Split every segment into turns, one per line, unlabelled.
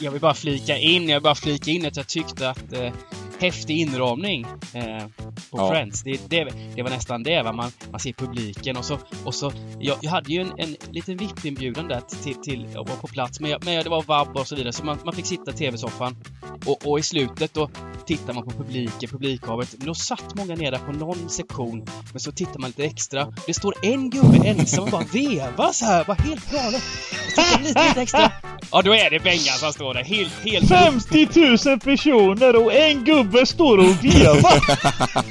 jag vill bara flika in, jag vill bara flika in att jag tyckte att eh, häftig inramning. Eh, på
Ja.
Friends. Det, det, det var nästan det, va? Man, man ser publiken och så... Och så jag, jag hade ju en, en liten VIP-inbjudan där till, till att vara på plats, men, jag, men det var vab och så vidare, så man, man fick sitta i TV-soffan. Och, och i slutet då tittar man på publiken, publikhavet. Men då satt många nere på någon sektion, men så tittar man lite extra. Det står en gubbe ensam och bara vevar så här, bara helt galet. Tittar lite, lite extra. Ja, då är det Bengan som står där, helt, helt...
50 000 personer och en gubbe står och vevar!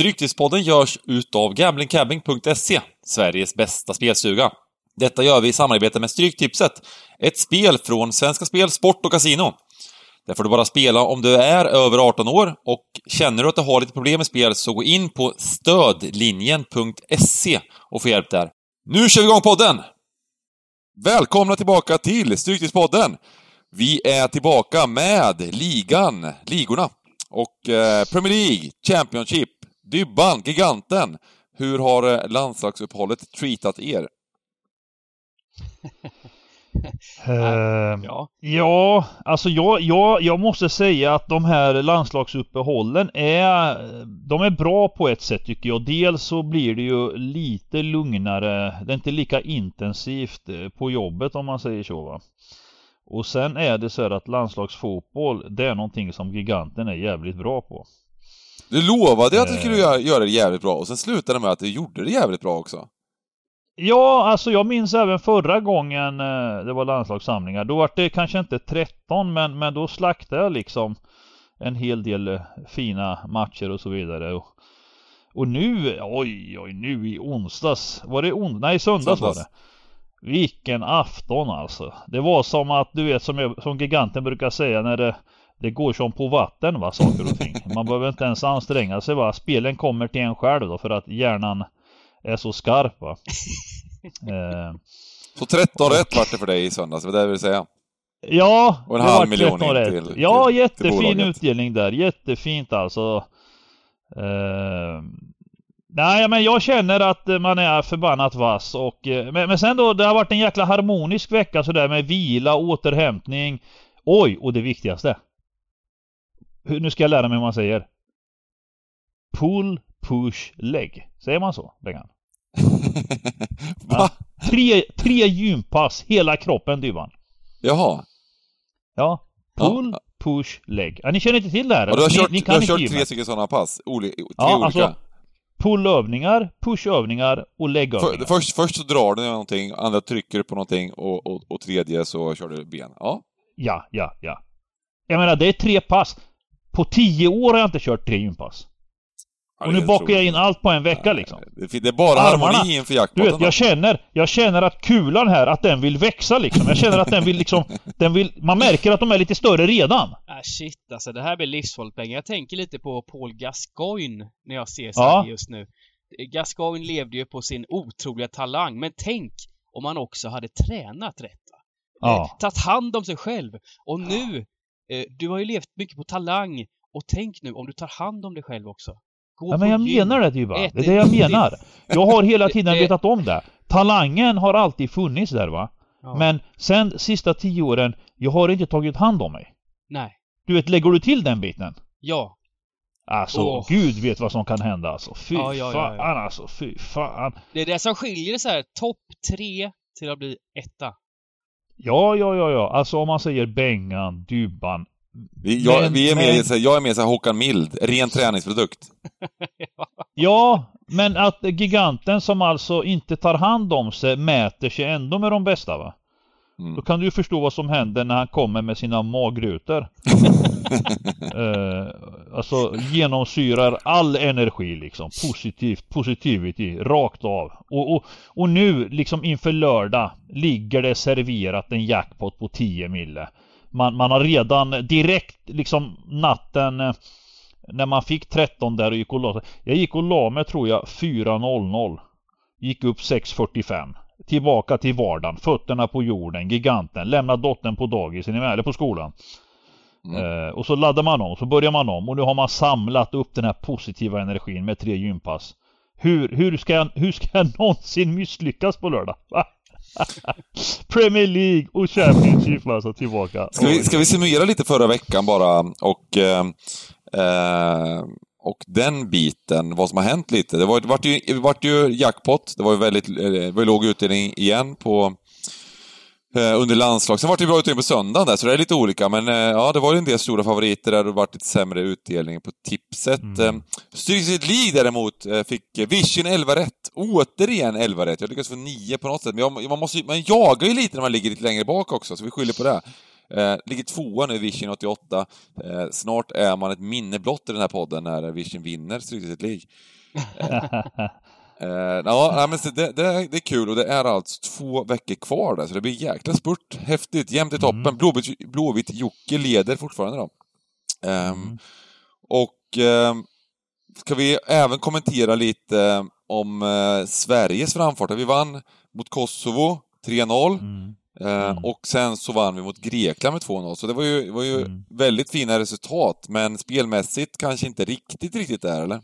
Stryktipspodden görs utav gamblingcabbing.se, Sveriges bästa spelstuga. Detta gör vi i samarbete med Stryktipset, ett spel från Svenska Spel, Sport och Casino. Där får du bara spela om du är över 18 år och känner du att du har lite problem med spel så gå in på stödlinjen.se och få hjälp där. Nu kör vi igång podden! Välkomna tillbaka till Stryktipspodden! Vi är tillbaka med ligan, ligorna och eh, Premier League, Championship, Dybban, Giganten. Hur har eh, landslagsuppehållet treatat er?
Ehm,
Ja.
Ja, alltså jag, jag, jag måste säga att de här landslagsuppehållen är, de är bra på ett sätt tycker jag. Dels så blir det ju lite lugnare, det är inte lika intensivt eh, på jobbet om man säger så va. Och sen är det så här att landslagsfotboll, det är någonting som giganten är jävligt bra på.
Du lovade att du skulle göra, göra det jävligt bra och sen slutade det med att du gjorde det jävligt bra också.
Ja, alltså jag minns även förra gången eh, det var landslagssamlingar. Då var det kanske inte 13 men, men då slaktade jag liksom en hel del eh, fina matcher och så vidare. Och, och nu, oj oj, nu i onsdags. Var det on Nej, i söndags, var
Söndags.
det. Vilken afton alltså. Det var som att, du vet som, jag, som giganten brukar säga när det det går som på vatten va, saker och ting. Man behöver inte ens anstränga sig va. Spelen kommer till en själv då för att hjärnan är så skarp va. Eh,
Så 13 rätt vart det för dig i söndags, det var det jag ville säga.
ja,
Och en
det
halv miljon
13
in
rätt.
till- till-
Ja,
till
jättefin
bolaget.
utdelning där. Jättefint alltså. Eh, nej, men jag känner att man är förbannat vass och eh, men, men sen då, det har varit en jäkla harmonisk vecka sådär med vila, återhämtning. Oj, och det viktigaste. Hur, nu ska jag lära mig hur man säger. Pull, push, leg. Säger man så, Bengan?
Va?
Tre, tre gympass, hela kroppen Dybban.
Jaha.
Ja. Pull,
Ja.
push, leg. Ja, ni känner inte till det här?
Ja, du har
ni,
kört,
ni
du har kört tre stycken sådana pass? Oli, tre
Ja,
olika?
alltså pullövningar, pushövningar och
För,
läggövningar.
först, först så drar du någonting, andra trycker på någonting och, och, och tredje så kör du ben. Ja.
Ja, ja, ja. Jag menar, det är tre pass. På tio år har jag inte kört tre gympass.
Ja,
Och nu bakar jag in allt på en vecka liksom.
Det, är bara
Armarna.
harmoni inför
Du
jackpotten.
vet, jag känner, jag känner att kulan här, att den vill växa liksom. Jag känner att den vill liksom, den vill, man märker att de är lite större redan.
Ah, shit alltså, det här blir livsfarligt pengar. Jag tänker lite på Paul Gascoigne när jag ser
Ja.
Sverige just nu. Gascoigne levde ju på sin otroliga talang, men tänk om han också hade tränat rätt.
Ja.
Eh, tagit hand om sig själv. Och nu, eh, du har ju levt mycket på talang. Och tänk nu om du tar hand om dig själv också. Gå
Ja, men jag
gym.
menar det Dyba.
Ät
Det är det jag menar. Jag har hela tiden vetat om det. Talangen har alltid funnits där va.
Ja.
Men sen sista tio åren, jag har inte tagit hand om mig.
Nej.
Du vet, lägger du till den biten?
Ja.
Alltså,
Åh.
gud vet vad som kan hända alltså. Fy
Ja, ja,
fan
ja.
alltså, fy fan.
Det är det som skiljer så här, topp tre till att bli etta.
Ja, ja, ja, ja. Alltså om man säger Bengan, Dybban.
Vi, jag,
Men-
vi är
men-
med, så här- jag är med så här Håkan Mild, ren träningsprodukt.
Ja, men att giganten som alltså inte tar hand om sig mäter sig ändå med de bästa va?
Mm.
Då kan du ju förstå vad som händer när han kommer med sina magrutor. eh, alltså genomsyrar all energi liksom. Positivt, positivity, rakt av. Och, och, och nu liksom inför lördag ligger det serverat en jackpot på 10 mille. Man, man har redan direkt liksom natten eh, när man fick 13 där och gick och la. Jag gick och la mig tror jag 4.00. Gick upp 6.45. Tillbaka till vardagen, fötterna på jorden, giganten. Lämna dottern på dagis, är ni med? Eller på skolan.
Mm.
Eh, och så laddar man om, så börjar man om och nu har man samlat upp den här positiva energin med tre gympass. Hur, hur, ska, jag, hur ska jag någonsin misslyckas på lördag? Va? Premier League och Championship alltså tillbaka.
Ska vi, ska vi summera lite förra veckan bara och, eh, eh och den biten, vad som har hänt lite. Det var, det vart ju, det vart ju jackpot, det var ju väldigt, eh, det var ju låg utdelning igen på under landslag. Sen var det bra utdelning på söndagen där, så det är lite olika. Men eh, ja, det var ju en del stora favoriter där det varit lite sämre utdelning på tipset.
Mm.
Mm. Stryket League däremot eh, fick Vision 11 rätt. Återigen 11 rätt. Jag lyckades få 9 på något sätt. Men jag, man, måste, man jagar ju lite när man ligger lite längre bak också, så vi skyller på det. Eh, ligger tvåa nu, Vision 88. Eh, snart är man ett minne blott i den här podden när Vision vinner Stryket League. Eh, ja, nej, men det, det, är, det är kul och det är alltså två veckor kvar där, så det blir jäkla spurt. Häftigt, jämnt i toppen.
Mm.
Blåvitt, Blåvitt Jocke leder fortfarande då. Ehm,
Mm.
Och ehm, ska vi även kommentera lite om eh, Sveriges framfart. Vi vann mot Kosovo 3-0
Mm. Mm.
och sen så vann vi mot Grekland med 2-0. Så det var ju, var ju
Mm.
väldigt fina resultat, men spelmässigt kanske inte riktigt, riktigt där, eller?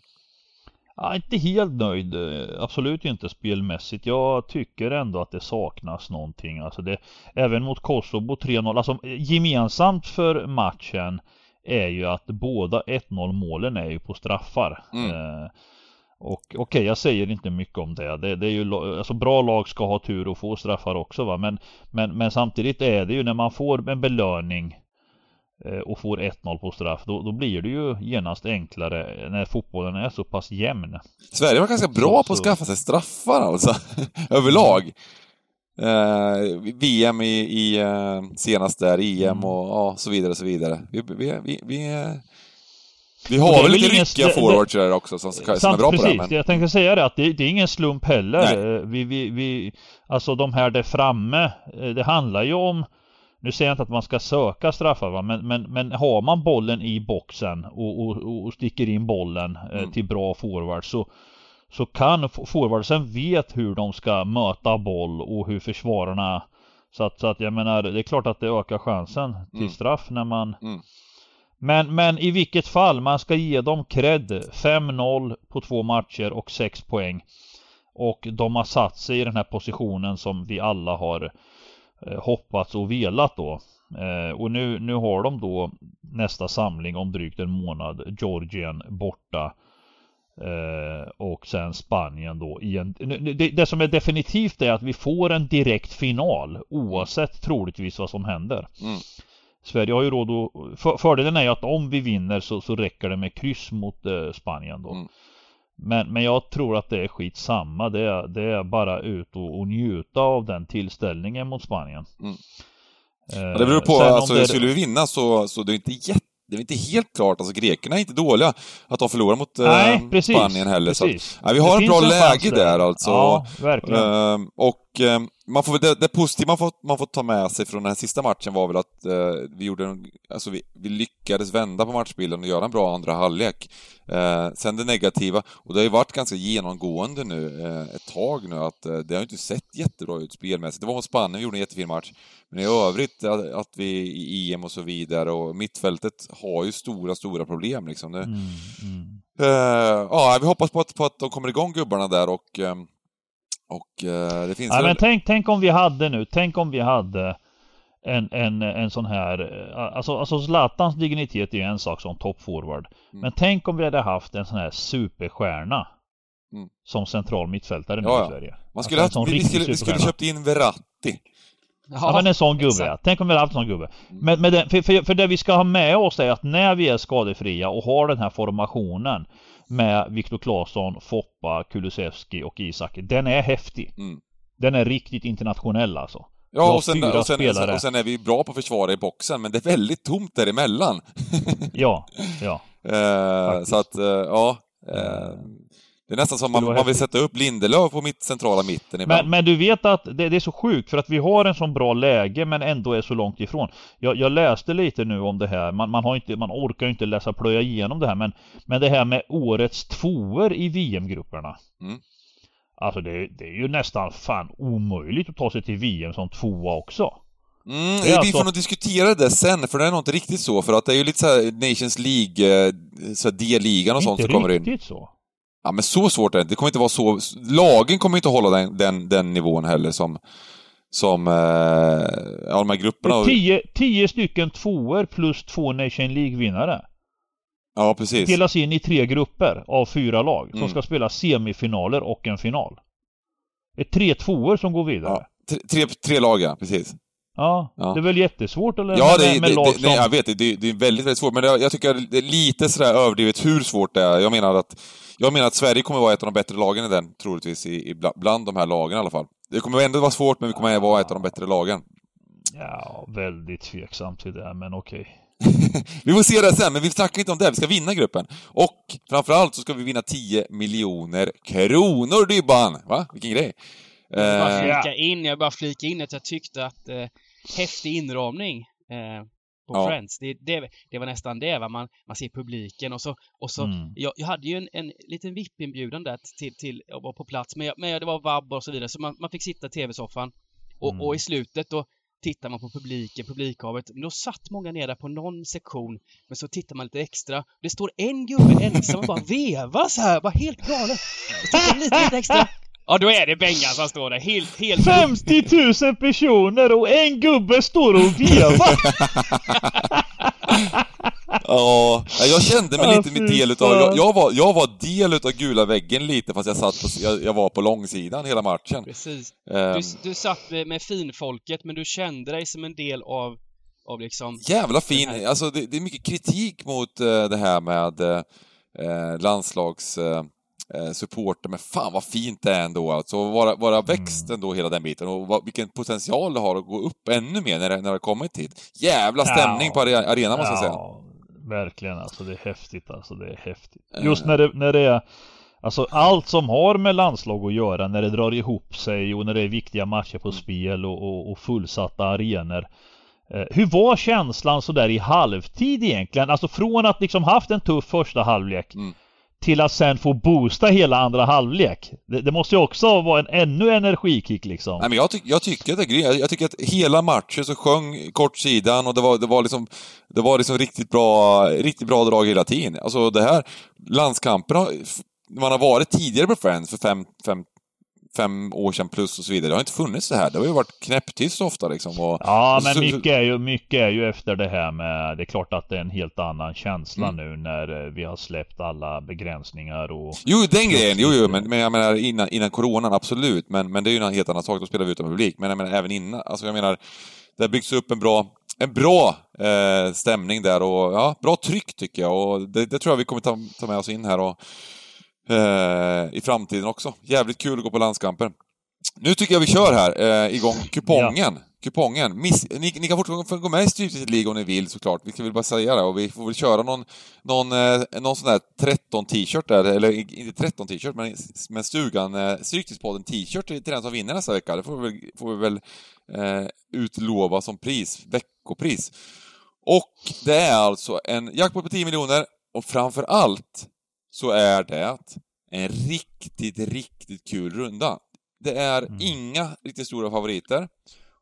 Ja, inte helt nöjd, eh, absolut inte spelmässigt. Jag tycker ändå att det saknas någonting. Alltså det, även mot Kosovo 3-0, alltså eh, gemensamt för matchen är ju att båda 1-0 målen är ju på straffar.
Mm.
Eh, och okej, jag säger inte mycket om det. det. Det är ju, alltså bra lag ska ha tur och få straffar också va. Men, men, men samtidigt är det ju när man får en belöning och får 1-0 på straff, då, då blir det ju genast enklare när fotbollen är så pass jämn.
Sverige var ganska bra på att skaffa sig straffar alltså, överlag. Eh, VM i, i eh, senast där, EM
Mm.
och ja, så vidare och så vidare. Vi, vi, vi, vi, eh, vi har
är
väl lite ryckiga forwards där också som, som är
Sant,
bra på
precis.
det. Men,
Jag tänkte säga det att det, det är ingen slump heller.
Nej.
Eh, Vi, vi, vi, alltså de här där framme, eh, det handlar ju om nu säger jag inte att man ska söka straffar va? Men, men, men har man bollen i boxen och, och, och sticker in bollen eh,
Mm.
till bra forwards så, så kan forwardsen vet hur de ska möta boll och hur försvararna så att, så att jag menar det är klart att det ökar chansen till
Mm.
straff när man
Mm.
men, men i vilket fall, man ska ge dem cred. 5-0 på två matcher och 6 poäng. Och de har satt sig i den här positionen som vi alla har hoppats och velat då. Eh, och nu, nu har de då nästa samling om drygt en månad, Georgien borta. Eh, och sen Spanien då i en, det, det som är definitivt är att vi får en direkt final oavsett troligtvis vad som händer.
Mm.
Sverige har ju råd att... För, fördelen är ju att om vi vinner så, så räcker det med kryss mot eh, Spanien då.
Mm.
Men, men jag tror att det är skitsamma. Det är, det är bara ut och, och njuta av den tillställningen mot Spanien.
Mm.
Eh,
det beror på, alltså,
det-
skulle vi vinna så, så det är inte jätte det är inte helt klart, alltså grekerna är inte dåliga att de förlorar mot eh,
Nej, precis.
Spanien heller. Så, att-
precis.
ja, vi
Det
har ett bra läge
chans
där alltså.
Ja, verkligen.
Ehm, och ehm, man får, det, det positiva man får, man får ta med sig från den här sista matchen var väl att eh, vi gjorde en, alltså vi, vi lyckades vända på matchbilden och göra en bra andra halvlek. Eh, sen det negativa, och det har ju varit ganska genomgående nu eh, ett tag nu, att eh, det har ju inte sett jättebra ut spelmässigt. Det var mot Spanien, vi gjorde en jättefin match. Men i övrigt, att, att vi i EM och så vidare, och mittfältet har ju stora, stora problem liksom. Det,
Mm, mm.
Eh, ja, vi hoppas på att, på att de kommer igång gubbarna där och, ehm, och eh, det finns
Ja,
väl...
men tänk, tänk om vi hade nu, tänk om vi hade en, en, en sån här, eh, alltså, alltså Zlatans dignitet är ju en sak som toppforward.
Mm.
Men tänk om vi hade haft en sån här superstjärna.
Mm.
Som central mittfältare nu
Ja, ja.
i Sverige.
Man skulle
Alltså,
haft, vi, vi,
riktig
skulle, vi skulle köpt in Verratti.
Ja, men en sån gubbe
exakt.
ja. Tänk om vi hade haft en sån gubbe.
Mm.
Men, men det, för, för, för det vi ska ha med oss är att när vi är skadefria och har den här formationen med Viktor Claesson, Foppa, Kulusevski och Isak. Den är häftig.
Mm.
Den är riktigt internationell alltså.
Ja, och sen, och, sen,
spelare.
och sen är vi bra på att försvara i boxen, men det är väldigt tomt däremellan.
Ja, ja.
Eh, så att, eh, ja. Eh, det är nästan som man, man vill sätta upp Lindelöf på mitt centrala mitten ibland.
Men, men du vet att det, det är så sjukt för att vi har en sån bra läge men ändå är så långt ifrån. Jag, jag läste lite nu om det här. Man, man, har inte, man orkar ju inte läsa plöja igenom det här men, men det här med årets tvåor i VM-grupperna.
Mm.
Alltså det, det är ju nästan fan omöjligt att ta sig till VM som tvåa också.
Mm,
Det är
vi
alltså-
får nog diskutera det sen, för det är nog inte riktigt så, för att det är ju lite så här Nations League, eh, så D-ligan och sånt
Inte
som kommer in.
riktigt så.
Ja, men så svårt är det. Det kommer inte vara så... Lagen kommer inte hålla den, den, den nivån heller som... Som... Eh, ja, de här grupperna.
tio, tio stycken tvåor plus två Nation League-vinnare.
Ja, precis.
Delas in i tre grupper av fyra lag som
Mm.
ska spela semifinaler och en final. Det är tre tvåor som går vidare.
Ja, tre, tre, tre lag, ja. Precis.
Ja,
Ja.
det är väl jättesvårt eller?
Ja,
med,
det,
med
det,
lag som...
nej, jag vet det. Det, det är väldigt, väldigt svårt. Men jag, jag tycker det är lite sådär överdrivet hur svårt det är. Jag menar att, jag menar att Sverige kommer vara ett av de bättre lagen i den, troligtvis, i, i, bla- bland de här lagen i alla fall. Det kommer ändå vara svårt, men vi kommer vara ett av de bättre lagen.
Ja, väldigt tveksamt till det, men okej.
Vi får se det sen, men vi snackar inte om det. Vi ska vinna gruppen. Och framförallt så ska vi vinna 10 miljoner kronor, Dybban! Va? Vilken grej!
Jag bara
Eh,
flika in, jag bara flika in att jag tyckte att eh, häftig inramning eh, på
Ja.
Friends, det, det, det var nästan det va, man, man ser publiken och så, och så
Mm.
jag, jag hade ju en, en liten VIP-inbjudan där till, till att vara på plats, men, jag, men det var vabb och så vidare, så man, man fick sitta i tv-soffan och,
Mm.
och i slutet då tittar man på publiken, publikhavet, men då satt många ner där på någon sektion, men så tittar man lite extra. Det står en gubbe ensam och bara vevar så här, bara helt galet. Så tittar man lite, lite extra. Ja, då är det Bengan som står där, helt, helt
50 000 personer och en gubbe står och vevar!
Ja, jag kände mig lite med del utav, jag, jag, var, jag var del utav gula väggen lite fast jag satt på, jag, jag var på långsidan hela matchen.
Precis.
Ehm,
Du, du satt med, med finfolket, men du kände dig som en del av, av liksom...
Jävla fin, alltså det, det är mycket kritik mot eh, det här med eh, landslags... Eh, eh, supporter, men fan vad fint det är ändå alltså. Vara, vara växt ändå hela den biten och vad, vilken potential det har att gå upp ännu mer när det, när det kommit hit. Jävla stämning
Ja.
på are- arenan måste jag säga.
Ja, verkligen alltså. Det är häftigt alltså. Det är häftigt.
Eh.
Just när det, när det är Alltså allt som har med landslag att göra när det drar ihop sig och när det är viktiga matcher på spel och, och, och fullsatta arenor. Eh, hur var känslan sådär i halvtid egentligen? Alltså från att liksom haft en tuff första halvlek
Mm
till att sen få boosta hela andra halvlek. Det, det måste ju också vara en ännu energikick liksom.
Nej, men jag, ty jag tycker att det är grymt. Jag, jag tycker att hela matchen så sjöng kortsidan och det var, det var liksom, det var liksom riktigt bra, riktigt bra drag hela tiden. Alltså det här, landskampen har, man har varit tidigare på Friends för fem, fem, fem år sedan plus och så vidare. Det har inte funnits det här. Det har ju varit knäpptyst ofta liksom. Och,
Ja, men mycket är, ju, mycket är ju efter det här med, det är klart att det är en helt annan känsla
Mm.
nu när eh, vi har släppt alla begränsningar och...
Jo, den grejen, jo, jo, men, men jag menar innan, innan coronan, absolut. Men, men det är ju en helt annan sak, då spelar vi utan publik. Men jag menar även innan, alltså jag menar, det har byggts upp en bra, en bra eh, stämning där och ja, bra tryck tycker jag. Och det, det tror jag vi kommer ta, ta med oss in här och, eh, i framtiden också. Jävligt kul att gå på landskamper. Nu tycker jag vi kör här, eh, igång kupongen. Kupongen. Miss, ni, ni kan fortfarande gå med i Strypset League om ni vill såklart. Vi ska väl bara säga det och vi får väl köra någon, någon, eh, någon sån där 13 t-shirt där, eller inte 13 t-shirt, men, men stugan, eh, Stryktipspodden t-shirt till till den som vinner nästa vecka. Det får vi väl, får vi väl eh, utlova som pris, veckopris. Och det är alltså en jackpot på 10 miljoner och framför allt så är det en riktigt, riktigt kul runda. Det är
Mm.
inga riktigt stora favoriter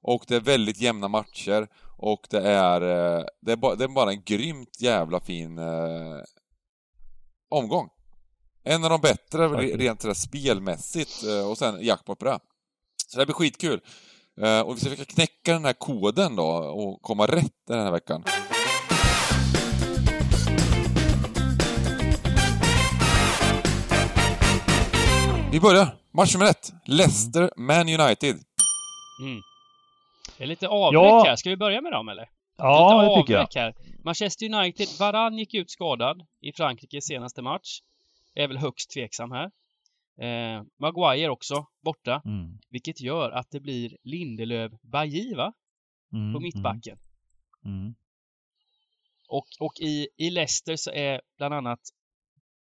och det är väldigt jämna matcher och det är, eh, det är, bara, det är bara en grymt jävla fin eh, omgång. En av de bättre re-
Faktiskt.
rent sådär spelmässigt eh, och sen jackpot på det. Så det blir skitkul. Eh, och vi ska försöka knäcka den här koden då och komma rätt den här veckan. Vi börjar. Match nummer ett. Leicester, Man United.
Mm. Det är lite avbräck
Ja.
här. Ska vi börja med dem eller?
Ja,
lite
det tycker jag.
Här. Manchester United, Varann gick ut skadad i Frankrikes senaste match. Är väl högst tveksam här. Eh, Maguire också borta,
Mm.
vilket gör att det blir Lindelöf Bajy va?
Mm.
På mittbacken.
Mm. Mm.
Och, och i, i Leicester så är bland annat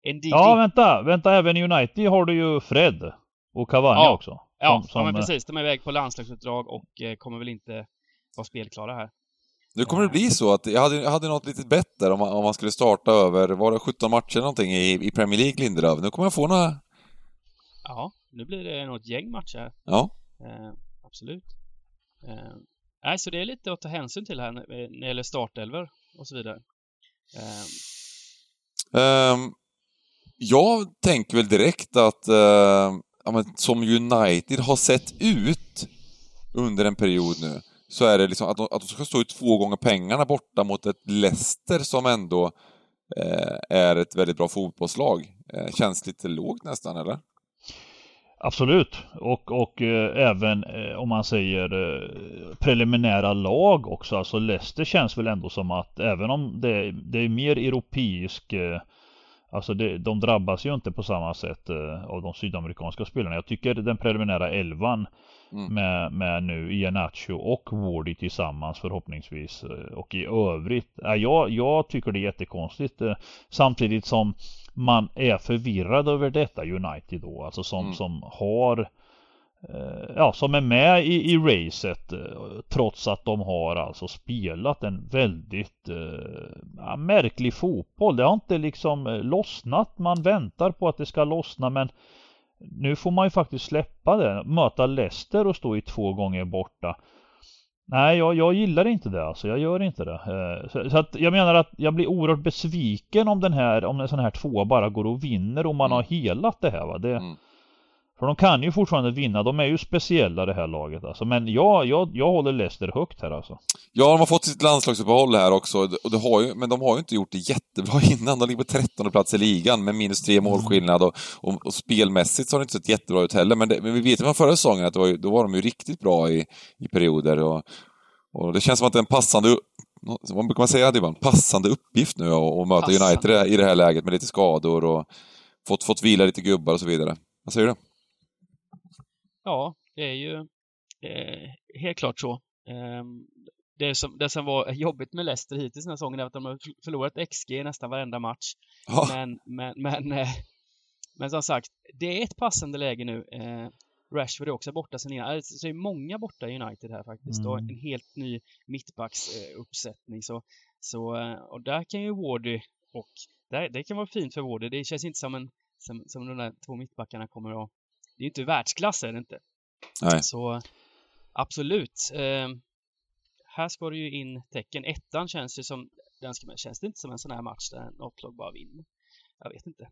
Ndidi.
Ja, vänta, vänta, även i United har du ju Fred och Cavani
Ja.
också.
ja,
som- som,
ja men
eh,
precis. De är iväg på landslagsuppdrag och eh, kommer väl inte vara spelklara här.
Nu kommer det bli så att jag hade, jag hade något litet bett där om man, om man skulle starta över, var det 17 matcher någonting i, i Premier League, Lindelöf? Nu kommer jag få några...
Ja, nu blir det nog ett gäng matcher här.
Ja.
Eh, absolut. Eh, nej, så det är lite att ta hänsyn till här när när det gäller startelver och så vidare. Ehm,
Ehm, jag tänker väl direkt att eh, ja, men, som United har sett ut under en period nu, så är det liksom att de, att de ska stå ut två gånger pengarna borta mot ett Leicester som ändå eh, är ett väldigt bra fotbollslag. Eh, känns lite lågt nästan, eller?
Absolut, och, och eh, även eh, om man säger eh, preliminära lag också. Alltså Leicester känns väl ändå som att även om det, det är mer europeisk eh, Alltså det, de drabbas ju inte på samma sätt eh, av de sydamerikanska spelarna. Jag tycker den preliminära elvan
Mm.
med, med nu Ianacho och Wardy tillsammans förhoppningsvis. eh, Och i övrigt, ja, jag, jag tycker det är jättekonstigt. eh, Samtidigt som man är förvirrad över detta United då. Alltså som,
Mm.
som har eh, Ja, som är med i, i racet eh, trots att de har alltså spelat en väldigt eh, märklig fotboll. Det har inte liksom eh, lossnat. Man väntar på att det ska lossna men nu får man ju faktiskt släppa det. Möta Leicester och stå i två gånger borta. Nej, jag, jag gillar inte det alltså. Jag gör inte det. Eh, Så, så att jag menar att jag blir oerhört besviken om den här, om en sån här tvåa bara går och vinner och man
Mm.
har helat det här va. Det,
Mm.
För de kan ju fortfarande vinna. De är ju speciella det här laget alltså. Men jag, jag, jag håller Leicester högt här alltså.
Ja, de har fått sitt landslagsuppehåll här också, och det har ju, men de har ju inte gjort det jättebra innan. De ligger på 13 plats i ligan med minus tre målskillnad och, och, och spelmässigt så har det inte sett jättebra ut heller. Men, det, men vi vet ju från förra säsongen att var, ju- då var de ju riktigt bra i, i perioder och, och det känns som att det är en passande, vad brukar man säga Divan? Passande uppgift nu att möta
Passande.
United i det- i det här läget med lite skador och fått, fått vila lite gubbar och så vidare. Vad säger du?
Ja, det är ju eh, helt klart så. Ehm, det, som, det som var jobbigt med Leicester hittills den här säsongen är att de har förlorat XG i nästan varenda match.
Ja,
Men, men, men, eh, men som sagt, det är ett passande läge nu. Eh, Rashford är också borta sen innan. Alltså, Så det är många borta i United här faktiskt och
Mm.
en helt ny mittbacksuppsättning. Så, så, eh, och där kan ju Wardy och där, det kan vara fint för Wardy. Det känns inte som, en, som, som de där två mittbackarna kommer att... Det är inte världsklass är det inte.
nej.
Så absolut. Eh, här ska det ju in tecken. Ettan känns ju som, den ska, känns det inte som en sån här match där något lag bara vinner? Jag vet inte.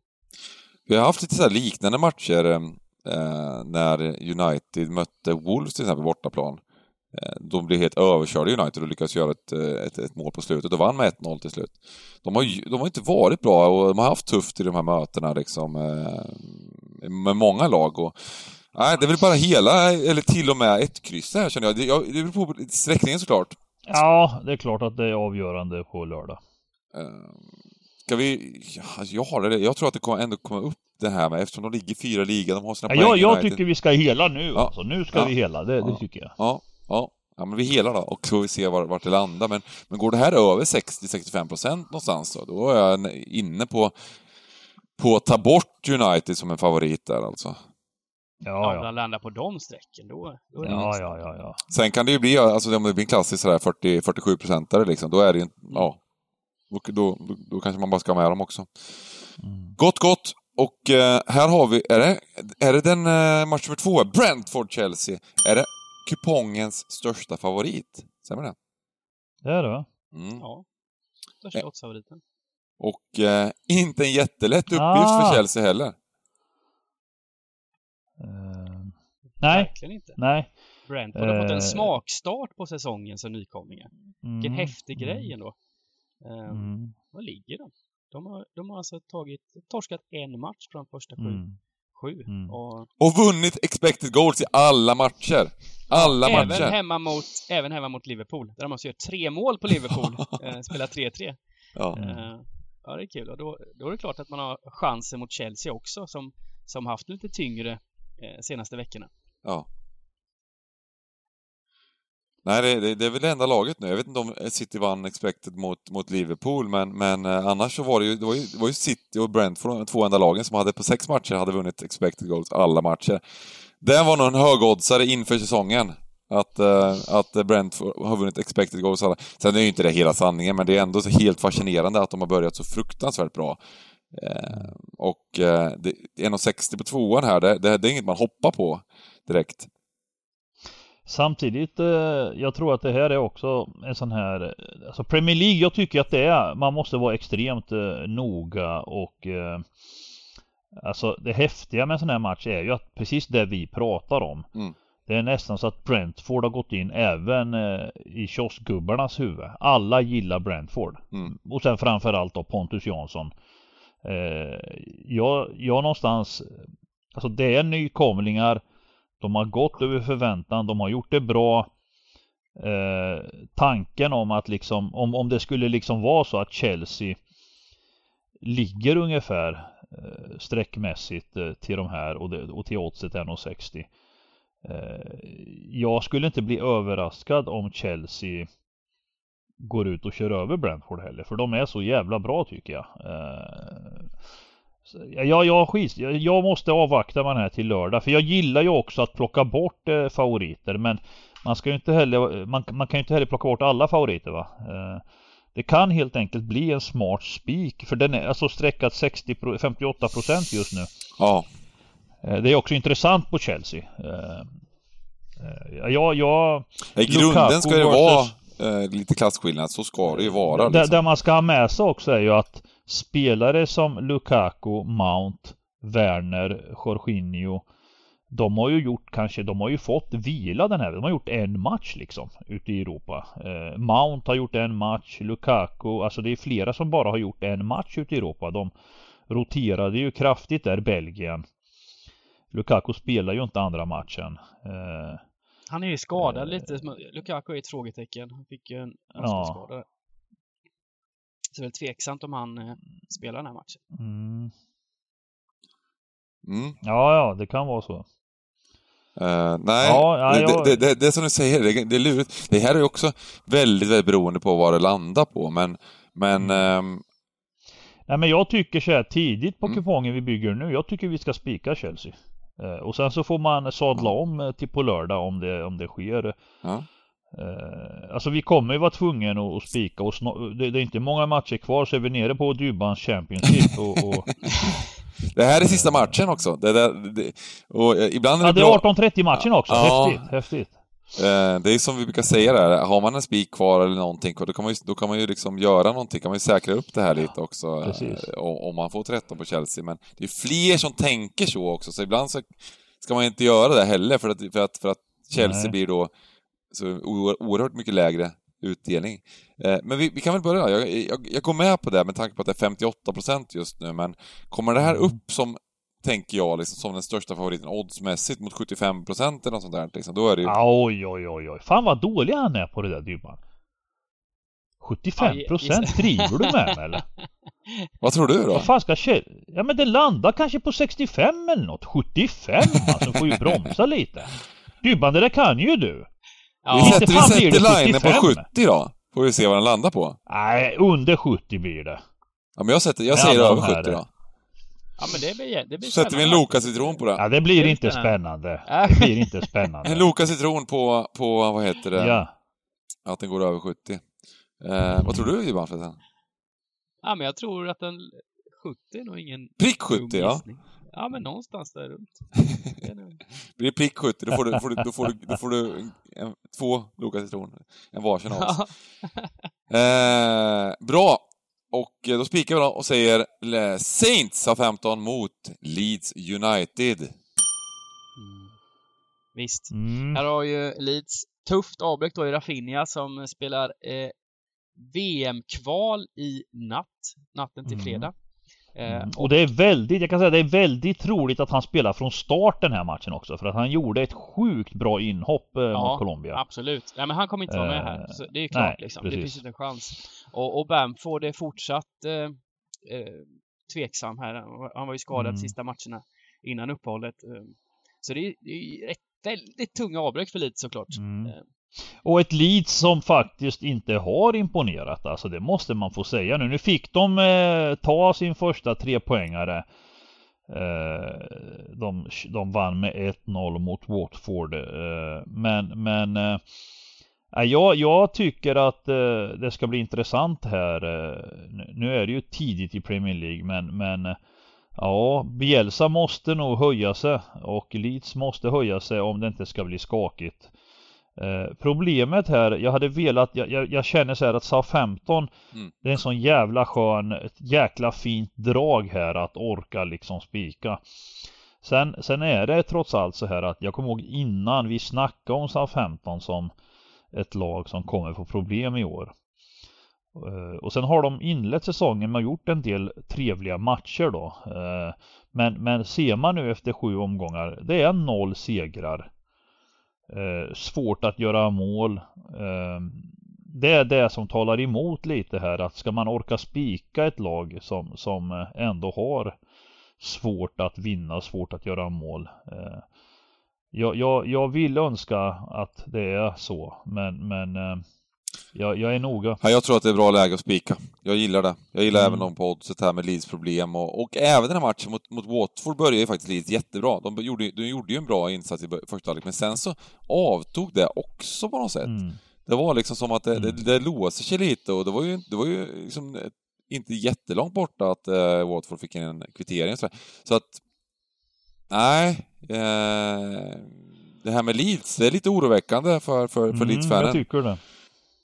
Vi har haft lite så här liknande matcher eh, när United mötte Wolves till exempel bortaplan. Eh, de blev helt överkörda United och lyckades göra ett, eh, ett, ett mål på slutet och vann med 1-0 till slut. De har, de har inte varit bra och de har haft tufft i de här mötena liksom eh, med många lag. Och, nej, det är väl bara hela, eller till och med ett kryss här känner jag. Det, jag, det beror på sträckningen såklart.
Ja, det är klart att det är avgörande på lördag.
Eh, Ska vi... ja, Jag, har det, jag tror att det kommer ändå komma upp det här med, eftersom de ligger fyra i ligan, de har sina
Ja,
poäng
jag, jag tycker vi ska hela nu
Ja.
alltså. Nu ska
Ja.
vi hela, det, det
Ja.
tycker jag.
Ja, ja. Ja, men vi helar då och så får vi se var, vart det landar. Men, men går det här över 60-65 procent någonstans då, då är jag inne på, på att ta bort United som en favorit där alltså.
Ja,
Ja,
Om
ja.
landar på de strecken, då, då är det
Ja, ja, ja, ja.
Sen kan det ju bli, alltså om det blir en klassisk sådär 40, 47 procentare liksom, då är det ju, ja. Då, då, då, då kanske man bara ska ha med dem också.
Mm.
Gott, gott! Och eh, här har vi, är det, är det den eh, match nummer två? Brentford-Chelsea. Är det kupongens största favorit? Stämmer det?
Det är det va?
Mm.
Ja. Största
Eh.
oddsfavoriten.
Och eh, inte en jättelätt uppgift
Ah.
för Chelsea heller.
Eh, nej,
Verkligen inte.
nej.
Brentford har fått en
Eh.
smakstart på säsongen som nykomlingar. Vilken
Mm,
häftig
mm,
grej ändå. Um,
Mm,
Var ligger de? De har, de har alltså tagit, torskat en match från första sju.
mm,
sju.
mm.
Och
Och vunnit expected goals i alla matcher. Alla
även,
matcher.
hemma mot, även hemma mot Liverpool. Där de alltså gör tre mål på Liverpool. eh, spelar 3-3.
Ja.
Mm.
Ja, det är kul. Och då, då är det klart att man har chansen mot Chelsea också som, som haft lite tyngre eh, senaste veckorna.
ja. Nej, det, det, det är väl det enda laget nu. Jag vet inte om eh, City vann expected mot, mot Liverpool, men, men eh, annars så var det ju, det var ju, det var ju City och Brentford, de två enda lagen som hade på sex matcher hade vunnit expected goals alla matcher. Det var nog en högoddsare inför säsongen. Att, eh, att Brentford har vunnit expected goals alla. Sen är ju inte det hela sanningen, men det är ändå så helt fascinerande att de har börjat så fruktansvärt bra. Eh, och eh, det- 1,60 på tvåan här, det, det, det är inget man hoppar på direkt.
Samtidigt, eh, jag tror att det här är också en sån här, eh, alltså Premier League, jag tycker att det är, man måste vara extremt eh, noga och eh, Alltså det häftiga med en sån här match är ju att precis det vi pratar om
Mm.
Det är nästan så att Brentford har gått in även eh, i kioskgubbarnas huvud. Alla gillar Brentford.
Mm.
Och sen framförallt då Pontus Jansson. Eh, jag, jag någonstans, alltså det är nykomlingar. De har gått över förväntan, de har gjort det bra. Eh, tanken om att liksom, om, om det skulle liksom vara så att Chelsea ligger ungefär eh, streckmässigt eh, till de här och, det, och till oddset 1,60. Eh, jag skulle inte bli överraskad om Chelsea går ut och kör över Brentford heller. För de är så jävla bra tycker jag. Eh, ja, jag, skit, jag, måste avvakta med den här till lördag. För jag gillar ju också att plocka bort eh, favoriter. Men man ska ju inte heller, man, man kan ju inte heller plocka bort alla favoriter va. Det kan helt enkelt bli en smart spik. För den är alltså sträckat 60, 58% just nu.
Ja.
Eh, Det är också intressant på Chelsea. Eh, eh, Ja, jag...
I grunden
Lukaku
ska det vara lite klasskillnad, så ska det ju vara.
Det,
Liksom.
det man ska ha med sig också är ju att spelare som Lukaku, Mount, Werner, Jorginho de har ju gjort kanske, de har ju fått vila den här, de har gjort en match liksom ute i Europa. Eh, Mount har gjort en match, Lukaku, alltså det är flera som bara har gjort en match ute i Europa. De roterade ju kraftigt där, Belgien. Lukaku spelar ju inte andra matchen. Eh,
Han är ju skadad
Eh.
lite. Lukaku är ett frågetecken. Han fick ju en
Ja.
ansiktsskada. där. Så det är väl tveksamt om han eh, spelar den här matchen.
mm.
Mm.
Ja, ja, det kan vara så.
Eh, nej,
Ja, ja,
det,
jag-
det, det, det är som du säger, det, det är lurigt. Det här är ju också väldigt, väldigt beroende på vad det landar på, men, men ehm,
Nej men jag tycker så här tidigt på
Mm.
kupongen vi bygger nu. Jag tycker vi ska spika Chelsea. Eh, och sen så får man sadla om eh, till på lördag om det, om det sker.
ja.
Eh, alltså vi kommer ju vara tvungna att, att spika och det, det är inte många matcher kvar så är vi nere på Dybans Championship och, och
Det här är sista matchen också. Det, det, det, och ibland är
Ja
det
det
bra...
är 18.30 matchen också.
Ja.
Häftigt, häftigt.
Eh, det är som vi brukar säga där, har man en spik kvar eller någonting, då kan man ju, då kan man ju liksom göra någonting, kan man ju säkra upp det här lite också. eh,
Precis.
om, man får 13 på Chelsea. Men det är fler som tänker så också, så ibland så ska man inte göra det heller för att, för att, för att Chelsea
Nej.
blir då så oerhört mycket lägre utdelning. Eh, men vi, vi kan väl börja, jag, jag, jag går med på det med tanke på att det är 58% just nu, men kommer det här
Mm.
upp som, tänker jag, liksom, som den största favoriten oddsmässigt mot 75% eller något sånt där, liksom, då är det ju...
Ja, oj oj oj oj. Fan vad dålig han är på det där Dybban. 75 procent? Driver du med mig eller?
Vad tror du då?
Vad fan ska Chelsea... Ja men det landar kanske på 65 eller något. 75 alltså, får ju bromsa lite. Dybban, det där kan ju du.
Vi
Ja,
Inte
sätter, vi sätter linen på
75.
70 då. Får vi se vad den landar på.
Nej, under 70 blir det.
Ja, men jag, sätter, jag säger över
de här
70 då.
Ja men det blir, det blir
Så sätter vi en. Loka-citron på det.
Ja, det blir inte
spännande.
Det blir inte spännande.
En Loka-citron på, på, vad heter det,
Ja.
att den går över 70. Eh, vad tror du Johan förresten?
Ja men jag tror att en 70 är nog ingen
Prick
dum
70 ja.
Ja men någonstans där runt. Det är nog-
Blir det prick 70 då får du, får du, då får du, då får du en, en, två Loka-citroner. En varsin av oss. Eh, bra! Och eh, då spikar vi då och säger eh, Saints har 15 mot Leeds United.
Mm. Visst.
Mm.
Här har ju Leeds tufft avbräck då i Rafinha som spelar eh, VM-kval i natt, natten till
Mm.
Eh,
Mm. Och det är väldigt, jag kan säga det är väldigt troligt att han spelar från start den här matchen också. För att han gjorde ett sjukt bra inhopp eh,
Ja,
mot Colombia.
Absolut. Nej, men han kommer inte vara med här.
Eh,
Så det är klart
nej,
liksom. Det
precis.
finns inte en chans. Och, och Bamford är fortsatt eh, eh, tveksam här. Han var ju skadad
Mm.
sista matcherna innan uppehållet. Eh, så det är, det är väldigt tunga avbräck för lite såklart.
Mm. Och ett Leeds som faktiskt inte har imponerat. Alltså det måste man få säga nu. Nu fick de eh, ta sin första trepoängare. Eh, de, de vann med 1-0 mot Watford. Eh, men men eh, jag, jag tycker att eh, det ska bli intressant här. Eh, nu- är det ju tidigt i Premier League men, men Ja, Bielsa måste nog höja sig och Leeds måste höja sig om det inte ska bli skakigt. Eh, problemet här, jag hade velat, jag, jag, jag känner så här att Southampton
Mm.
Det är en sån jävla skön, ett jäkla fint drag här att orka liksom spika. Sen, sen är det trots allt så här att jag kommer ihåg innan vi snackade om Southampton som ett lag som kommer få problem i år. Eh, Och sen har de inlett säsongen med att gjort en del trevliga matcher då. Eh, Men, men ser man nu efter sju omgångar, det är noll segrar. Eh, Svårt att göra mål. Eh, Det är det som talar emot lite här att ska man orka spika ett lag som, som ändå har svårt att vinna, svårt att göra mål. Eh, Jag, jag, jag vill önska att det är så, men, men eh, jag, jag är noga.
Ja, jag tror att det är bra läge att spika. Jag gillar det. Jag gillar
Mm.
även de på oddset här med Leeds problem och, och även den här matchen mot, mot Watford började ju faktiskt Leeds jättebra. De gjorde, de gjorde ju en bra insats i första halvlek, men sen så avtog det också på något sätt.
Mm.
Det var liksom som att det,
Mm.
det, det låste sig lite och det var ju, det var ju liksom inte jättelångt borta att eh, Watford fick in en kvittering och så, så att... Nej. Eh, det här med Leeds, det är lite oroväckande för, för, för
Mm,
Leeds-fanen.
jag tycker det.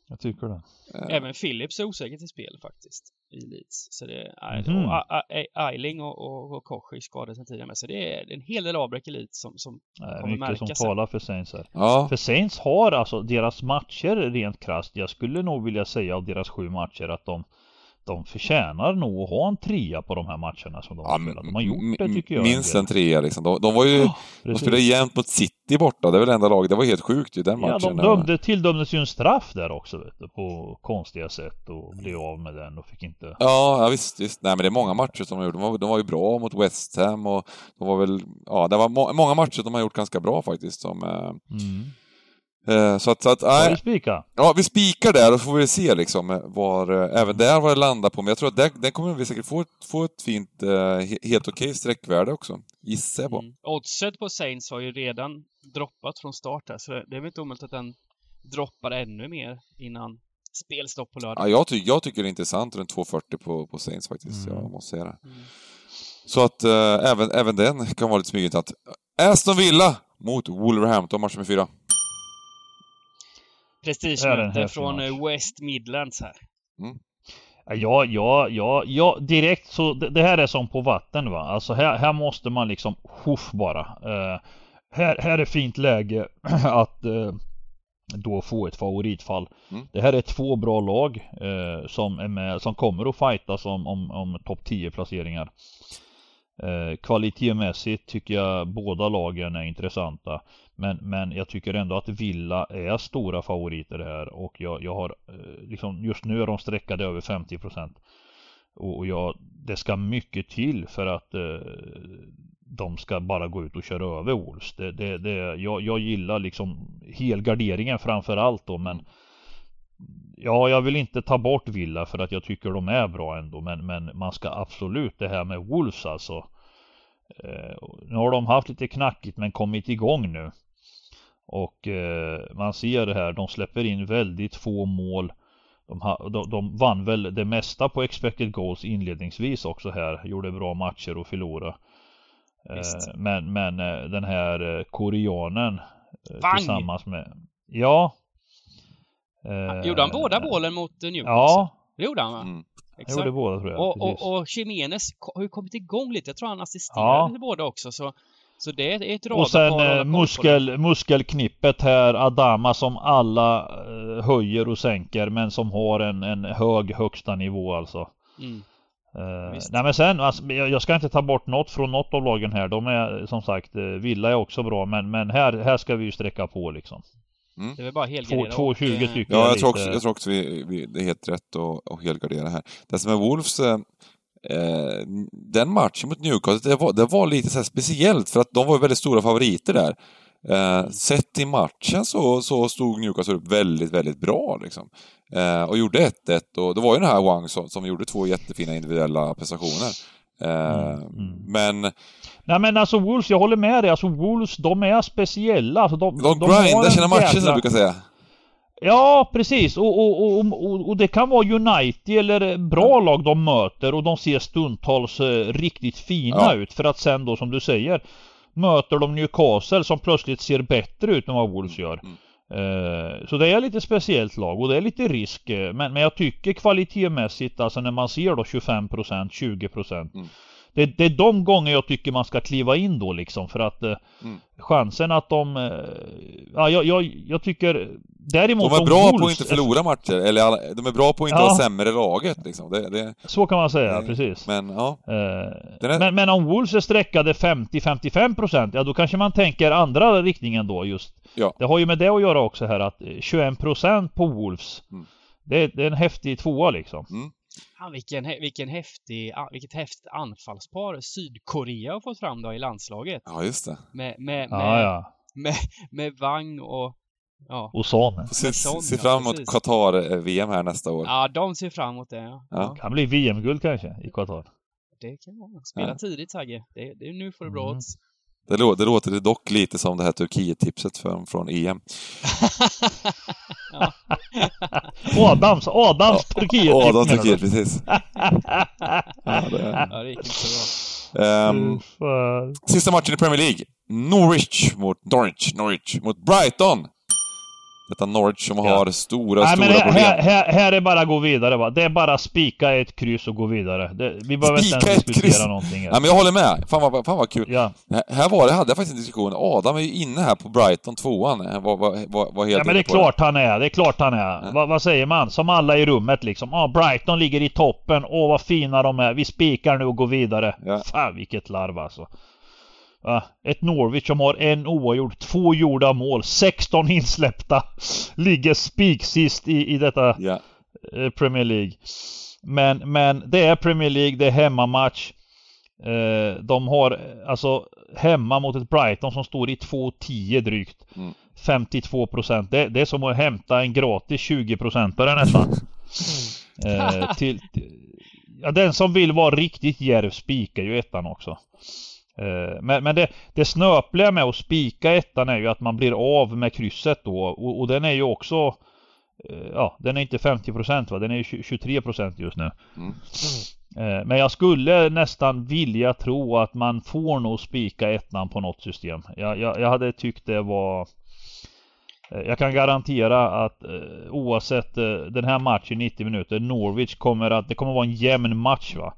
Jag tycker det.
Eh,
Även Phillips är osäker till spel faktiskt i Leeds. Så det är,
Mhm.
och A- Eiling och, och, och Koch är skadade sedan tidigare med. Så det är en hel del avbräck i Leeds som, som
Det är
kommer
mycket som
märkas sen.
talar för Saints här.
Ja,
För Saints har alltså deras matcher rent krasst. Jag skulle nog vilja säga av deras sju matcher att de de förtjänar nog att ha en trea på de här matcherna som de
ja
har spelat. De har gjort det tycker jag.
minst en trea liksom. De, de var ju... de
Precis.
spelade jämnt mot City borta, det är väl enda laget. Det var helt sjukt ju, den
Ja,
matchen.
de dömde, tildömdes ju en straff där också vet du, på konstiga sätt och blev av med den och fick inte...
Ja, ja visst, visst. Nej men det är många matcher som de gjort. De var, de var ju bra mot West Ham och de var väl... Ja, det var må, många matcher de har gjort ganska bra faktiskt. Som, eh,
Mm.
Eh, så att, så att nej.
vi spika?
Ja, vi spikar där och så får vi se liksom eh, var, eh, även där vad det landar på. Men jag tror att där, där kommer vi säkert få ett, få ett fint, he- helt okej sträckvärde också. Gissar jag på.
Mm. Oddset på Saints har ju redan droppat från start här, så det är väl inte omöjligt att den droppar ännu mer innan spelstopp på lördag.
Ja, jag, ty jag tycker det är intressant runt 2,40 på, på Saints faktiskt.
Mm.
Jag måste säga det.
Mm.
Så att eh, även, även den kan vara lite smygintressant. Aston Villa mot Wolverhampton, match nummer fyra.
Är det en
Prestigemöte från
match?
eh, West Midlands här.
Ja, ja, ja, ja, direkt så det, det här är som på vatten va. Alltså här, här måste man liksom huff bara. Eh, här, här är fint läge att eh, då få ett favoritfall.
Mm.
Det här är två bra lag eh, som är med, som kommer att fightas om, om, om topp 10 placeringar. Eh, kvalitetsmässigt tycker jag båda lagen är intressanta. Men, men jag tycker ändå att Villa är stora favoriter här och jag, jag har eh, liksom just nu är de sträckade över 50% och, och jag, det ska mycket till för att eh, de ska bara gå ut och köra över Wolves. Det, det, det, jag, jag gillar liksom helgarderingen framför allt då men Ja, jag vill inte ta bort Villa för att jag tycker de är bra ändå men, men man ska absolut det här med Wolves alltså. Eh, Nu har de haft lite knackigt men kommit igång nu. Och eh, man ser det här, de släpper in väldigt få mål. De, ha, de, de vann väl det mesta på expected goals inledningsvis också här Gjorde bra matcher och förlorade eh, Men, men eh, den här eh, koreanen eh,
Wang!
Tillsammans med Ja eh,
Gjorde han båda målen mot eh, Newcastle?
Ja,
Det gjorde han va?
Mm.
jag
Exakt.
gjorde båda tror jag.
Och,
precis.
och, och Jimenez har ju kommit igång lite. Jag tror han assisterade
Ja.
till båda också. Så, så det är ett
Och sen eh, muskel, muskelknippet här, Adama som alla eh, höjer och sänker men som har en, en hög högsta nivå alltså.
Mm.
Eh, nej men sen, alltså, jag, jag ska inte ta bort något från något av lagen här. De är som sagt, eh, Villa är också bra men, men här, här ska vi ju sträcka på liksom.
Det är väl bara helgardera.
2,20
och,
tycker
Ja,
jag
jag tror
lite-
också, jag tror också vi, vi, det är helt rätt att, att helgardera här. Det som är Wolves, eh, eh, den matchen mot Newcastle, det var, det var lite så här speciellt för att de var väldigt stora favoriter där. Eh, sett i matchen så, så stod Newcastle upp väldigt, väldigt bra liksom. Eh, och gjorde 1-1 och det var ju den här Wang som, som gjorde två jättefina individuella prestationer.
Mm, mm.
Men
Nej men alltså Wolves, jag håller med dig. Alltså Wolves, de är speciella. Alltså, de,
de
har
grindar sina matcher som jag brukar säga.
Ja, precis. Och, och, och, och, det kan vara United eller bra lag de möter och de ser stundtals eh, riktigt fina ut. För att sen då, som du säger, möter de Newcastle som plötsligt ser bättre ut än vad Wolves gör. Eh, så det är lite speciellt lag och det är lite risk. Eh, men, men jag tycker kvalitetsmässigt, alltså när man ser då 25%, 20%
Mm
det, det är de gånger jag tycker man ska kliva in då liksom för att eh,
Mm.
chansen att de... eh, Ja, jag, jag, jag tycker däremot
De är bra på
Wolves-
att inte förlora matcher, eller alla, de är bra på att inte
Ja.
ha sämre laget liksom. Det, det,
Så kan man säga,
det-
precis.
Men ja,
Eh,
är-
men, men om Wolves är sträckade 50-55% ja då kanske man tänker andra riktningen då just.
Ja.
Det har ju med det att göra också här att eh, 21% på Wolves
Mm.
det, är, det är en häftig tvåa liksom.
Ja, vilken, vilken häftig, vilket häftigt anfallspar Sydkorea har fått fram då i landslaget.
ja just det.
Med, med, med,
Ja, ja.
med, med Wang och... Ja.
Och Son.
Se, se fram emot. Qatar-VM här nästa år.
ja, de ser fram emot det. Ja.
Ja.
Kan bli VM-guld kanske i Qatar.
Det kan vara. Spela
Ja.
tidigt Sagge. Det, det, nu får du bra
Mm.
odds.
Det, lå, det låter dock lite som det här Turkiet-tipset från, från EM.
Adams, Adams Turkiet. Du?
Turkiet, precis. Ja, det är-
Ja, det gick inte så bra.
Ehm, sista matchen i Premier League. Norwich mot Norwich, Norwich mot Brighton. Detta Norwich som
Ja.
har stora,
Nej men
stora
här,
problem.
här, här, här är bara att gå vidare va. Det är bara spika ett kryss och gå vidare. Det, vi behöver inte
Spika
ens
ett
diskutera
kryss.
någonting
Ja,
här.
men jag håller med. Fan vad, fan vad kul.
Ja.
Här- var det, hade jag faktiskt en diskussion. Adam är ju inne här på Brighton, tvåan. Var, var, var, var helt
Ja men det är klart han är, det är klart han är.
Ja.
Va, vad säger man? Som alla i rummet liksom. Ja, Brighton ligger i toppen. Åh vad fina de är. Vi spikar nu och går vidare.
Ja.
Fan vilket larv alltså. Ett Norwich som har en oavgjord, två gjorda mål, 16 insläppta. Ligger spiksist i, i detta eh, Premier League. Men, men det är Premier League, det är hemmamatch. Eh, de har alltså hemma mot ett Brighton som står i 2-10 drygt.
Mm.
52 procent. Det, det är som att hämta en gratis 20 procentare nästan. eh, till, ja, den som vill vara riktigt djärv spikar ju ettan också. Eh, men men det, det snöpliga med att spika ettan är ju att man blir av med krysset då och, och den är ju också eh, Ja, den är inte 50% va? Den är ju 20 23% just nu.
Mm.
Eh, Men jag skulle nästan vilja tro att man får nog spika ettan på något system. Jag, jag, jag hade tyckt det var jag kan garantera att oavsett den här matchen 90 minuter Norwich kommer att, det kommer vara en jämn match va.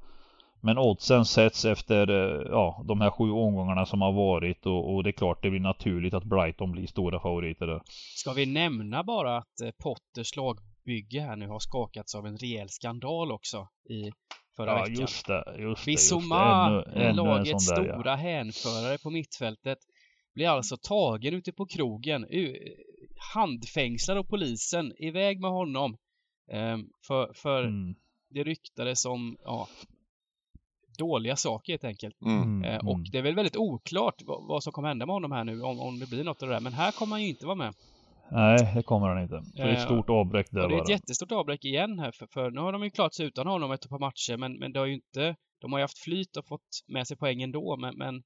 Men oddsen sätts efter eh, ja, de här sju omgångarna som har varit och, och det är klart det blir naturligt att Brighton blir stora favoriter där.
Ska vi nämna bara att eh, Potters lagbygge här nu har skakats av en rejäl skandal också i förra
Ja
veckan.
just det, just det. Just det.
Bissoma,
Ännu, ännu
lagets
där, ja.
stora hänförare på mittfältet, blir alltså tagen ute på krogen, handfängslad av polisen, iväg med honom. Ehm, för för
Mm.
det ryktades om, ja, dåliga saker helt enkelt.
Mm.
Mm,
Eh,
mm.
och det är väl väldigt oklart vad, vad som kommer hända med honom här nu, om, om det blir något av det där. Men här kommer han ju inte vara med.
Nej, det kommer han inte. Det är ett
Eh,
stort avbräck där
Och det är
bara.
ett jättestort avbräck igen här, för, för nu har de ju klarat sig utan honom ett par matcher, men, men det har ju inte... De har ju haft flyt och fått med sig poäng ändå, men, men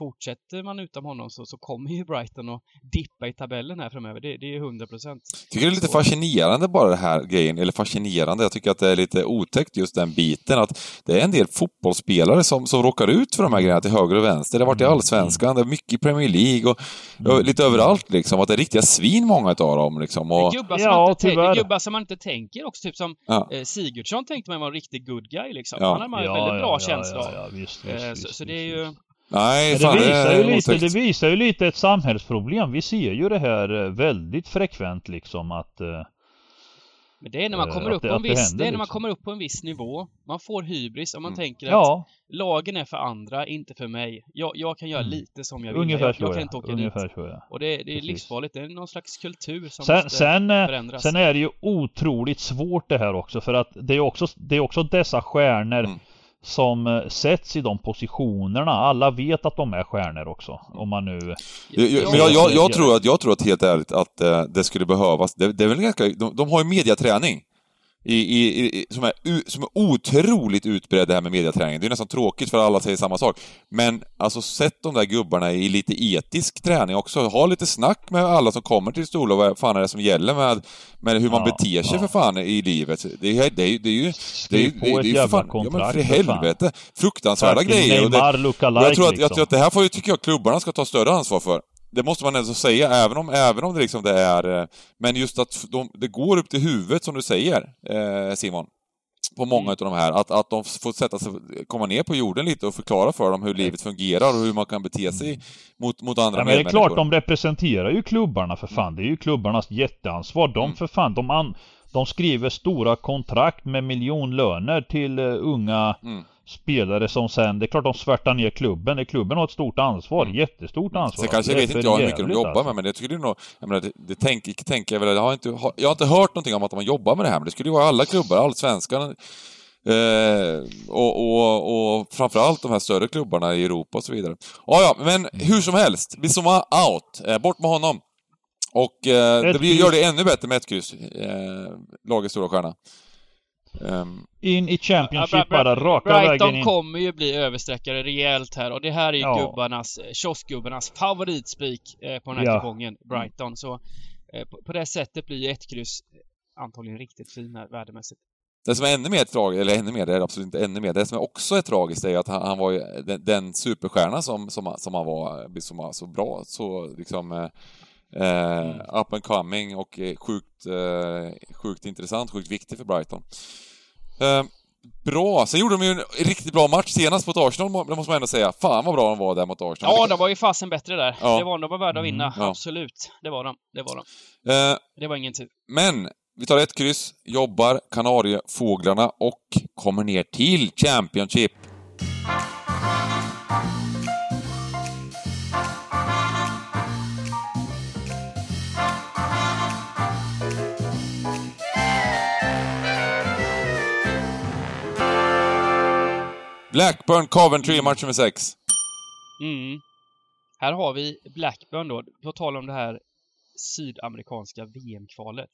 fortsätter man utan honom så, så kommer ju Brighton att dippa i tabellen här framöver. Det, det är ju 100 procent.
tycker det är lite fascinerande bara det här grejen, eller fascinerande, jag tycker att det är lite otäckt just den biten att det är en del fotbollsspelare som, som råkar ut för de här grejerna till höger och vänster. Det har varit i Allsvenskan, det är mycket i Premier League och ja, lite överallt liksom. Att det är riktiga svin många utav dem liksom. Och,
Gubbar, som
Ja,
man inte gubbar som man inte tänker också, typ som
ja,
eh, Sigurdsson tänkte man var en riktig good guy liksom.
Ja.
Han hade man ju väldigt bra känsla
ja,
av.
ja, visst,
Eh,
visst,
så,
visst,
så det
visst,
är ju...
nej,
Men
fan
det, visar ju lite, det visar ju lite ett samhällsproblem. Vi ser ju det här eh, väldigt frekvent liksom att... eh,
Men det är när man kommer upp
det-
på en
det
viss...
händer
Det är när man
liksom.
kommer upp på en viss nivå. Man får hybris och man
Mm.
tänker att
Ja,
lagen är för andra, inte för mig. Jag, jag kan göra
Mm.
lite som jag vill.
ungefär
jag,
så
jag kan inte
det.
åka
Ungefär
dit.
så.
Och det, det är
Precis.
livsfarligt. Det är någon slags kultur som
Sen,
måste
sen, eh,
förändras.
sen är det ju otroligt svårt det här också för att det är också, det är också dessa stjärnor
Mm
som eh, sätts i de positionerna. Alla vet att de är stjärnor också. Om man nu...
Jag, men jag, jag, jag, tror att, jag tror att helt ärligt att eh, det skulle behövas. Det, det är väl ganska, de, de har ju mediaträning. I, i, i, som, är, som är otroligt utbredd det här med mediaträning. Det är nästan tråkigt för alla säger samma sak. Men alltså sätt de där gubbarna i lite etisk träning också. Ha lite snack med alla som kommer till Storlov. Vad fan är det som gäller med, med hur man
Ja,
beter sig
ja.
för fan i livet. Det är, det är, det är ju... Det är, det är, det är fan, ja,
kontrakt
men för helvete. Fruktansvärda
Fucking
grejer. Och det, och jag tror att, jag
liksom.
tror att det här får ju, tycker jag, klubbarna ska ta större ansvar för. Det måste man ändå säga, även om, även om det liksom det är... eh, Men just att de, det går upp till huvudet, som du säger, eh, Simon. På många
Mm.
utav de här. Att, att de får sätta sig, komma ner på jorden lite och förklara för dem hur livet fungerar och hur man kan bete sig mot, mot andra
Ja, men det är klart, de representerar ju klubbarna för fan. Det är ju klubbarnas jätteansvar. De
Mm.
för fan, de, an, de skriver stora kontrakt med miljonlöner till uh, unga
Mm.
Spelare som sen, det är klart de svärtar ner klubben. Klubben har ett stort ansvar,
Mm.
jättestort ansvar.
Sen kanske
är
vet inte jag hur mycket de jobbar
alltså.
med, men det skulle nog... Jag menar, det, det tänker, jag väl... Jag har, inte, jag har inte hört någonting om att de jobbar med det här, men det skulle ju vara alla klubbar, allsvenskan. Eh, och, och, och framförallt de här större klubbarna i Europa och så vidare. Ja, ja, men hur som helst. Bissoma out. Eh, bort med honom. Och eh, det blir, gör det ännu bättre med ett kryss. Eh, lagets stora stjärna. Ehm,
In i
Ja,
Championship
Bra-
bara, raka
Brighton
vägen in.
kommer ju bli översträckare rejält här och det här är ju
Ja.
gubbarnas, eh, kioskgubbarnas favoritspik eh, på den här
Ja.
kupongen, Brighton. Så eh, på, på det sättet blir ju ett kryss antagligen riktigt fin här värdemässigt.
Det som är ännu mer tragiskt, eller ännu mer, det är absolut inte ännu mer, det som är också är tragiskt är att han, han var ju den, den superstjärna som, som, som han var, som var så bra, så liksom eh, eh, up and coming och sjukt, eh, sjukt intressant, sjukt viktig för Brighton. Eh, bra, sen gjorde de ju en riktigt bra match senast mot Arsenal, det måste man ändå säga. Fan vad bra de var där mot Arsenal.
Ja, de var ju fasen bättre där.
Ja.
Det var de var värda att vinna,
Mm,
ja.
absolut. Det var de, det var de.
Eh,
Det var ingen tur.
Men vi tar ett kryss, jobbar Kanariefåglarna och kommer ner till Championship. Blackburn Coventry, match nummer 6.
Mm. Här har vi Blackburn då, på tal om det här sydamerikanska VM-kvalet.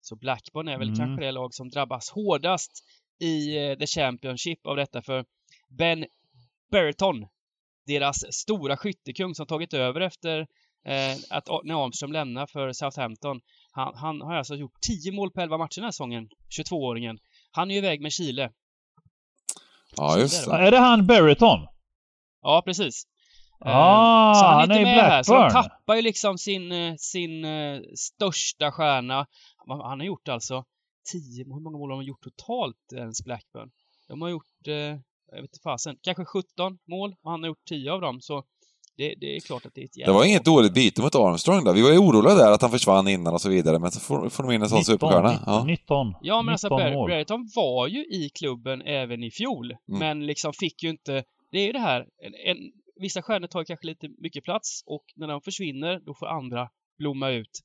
Så Blackburn är väl
Mm.
kanske det lag som drabbas hårdast i eh, The Championship av detta för Ben Berton, deras stora skyttekung som tagit över efter eh, att när Armström lämnar för Southampton. Han, han har alltså gjort 10 mål på 11 matcher den här säsongen, 22-åringen. Han är ju iväg med Chile.
Ja, just det.
Är det han Berreton?
Ja, precis. Eh,
Ah,
så han är
han
inte
är
med här, så
Blackburn.
tappar ju liksom sin, eh, sin eh, största stjärna. Han han har gjort alltså 10, hur många mål har de gjort totalt ens Blackburn? De har gjort, jag vet inte fasen, kanske 17 mål och han har gjort 10 av dem så det, det är klart att det är ett
Det
jävla
var inget dåligt byte mot Armstrong där. Vi var ju oroliga där att han försvann innan och så vidare, men så får, får de in en sån
19,
superstjärna. Ja.
19,
Ja, men alltså
19
Ber-
mål.
Brereton var ju i klubben även i fjol,
Mm.
men liksom fick ju inte... Det är ju det här, en, en, vissa stjärnor tar kanske lite mycket plats och när de försvinner, då får andra blomma ut.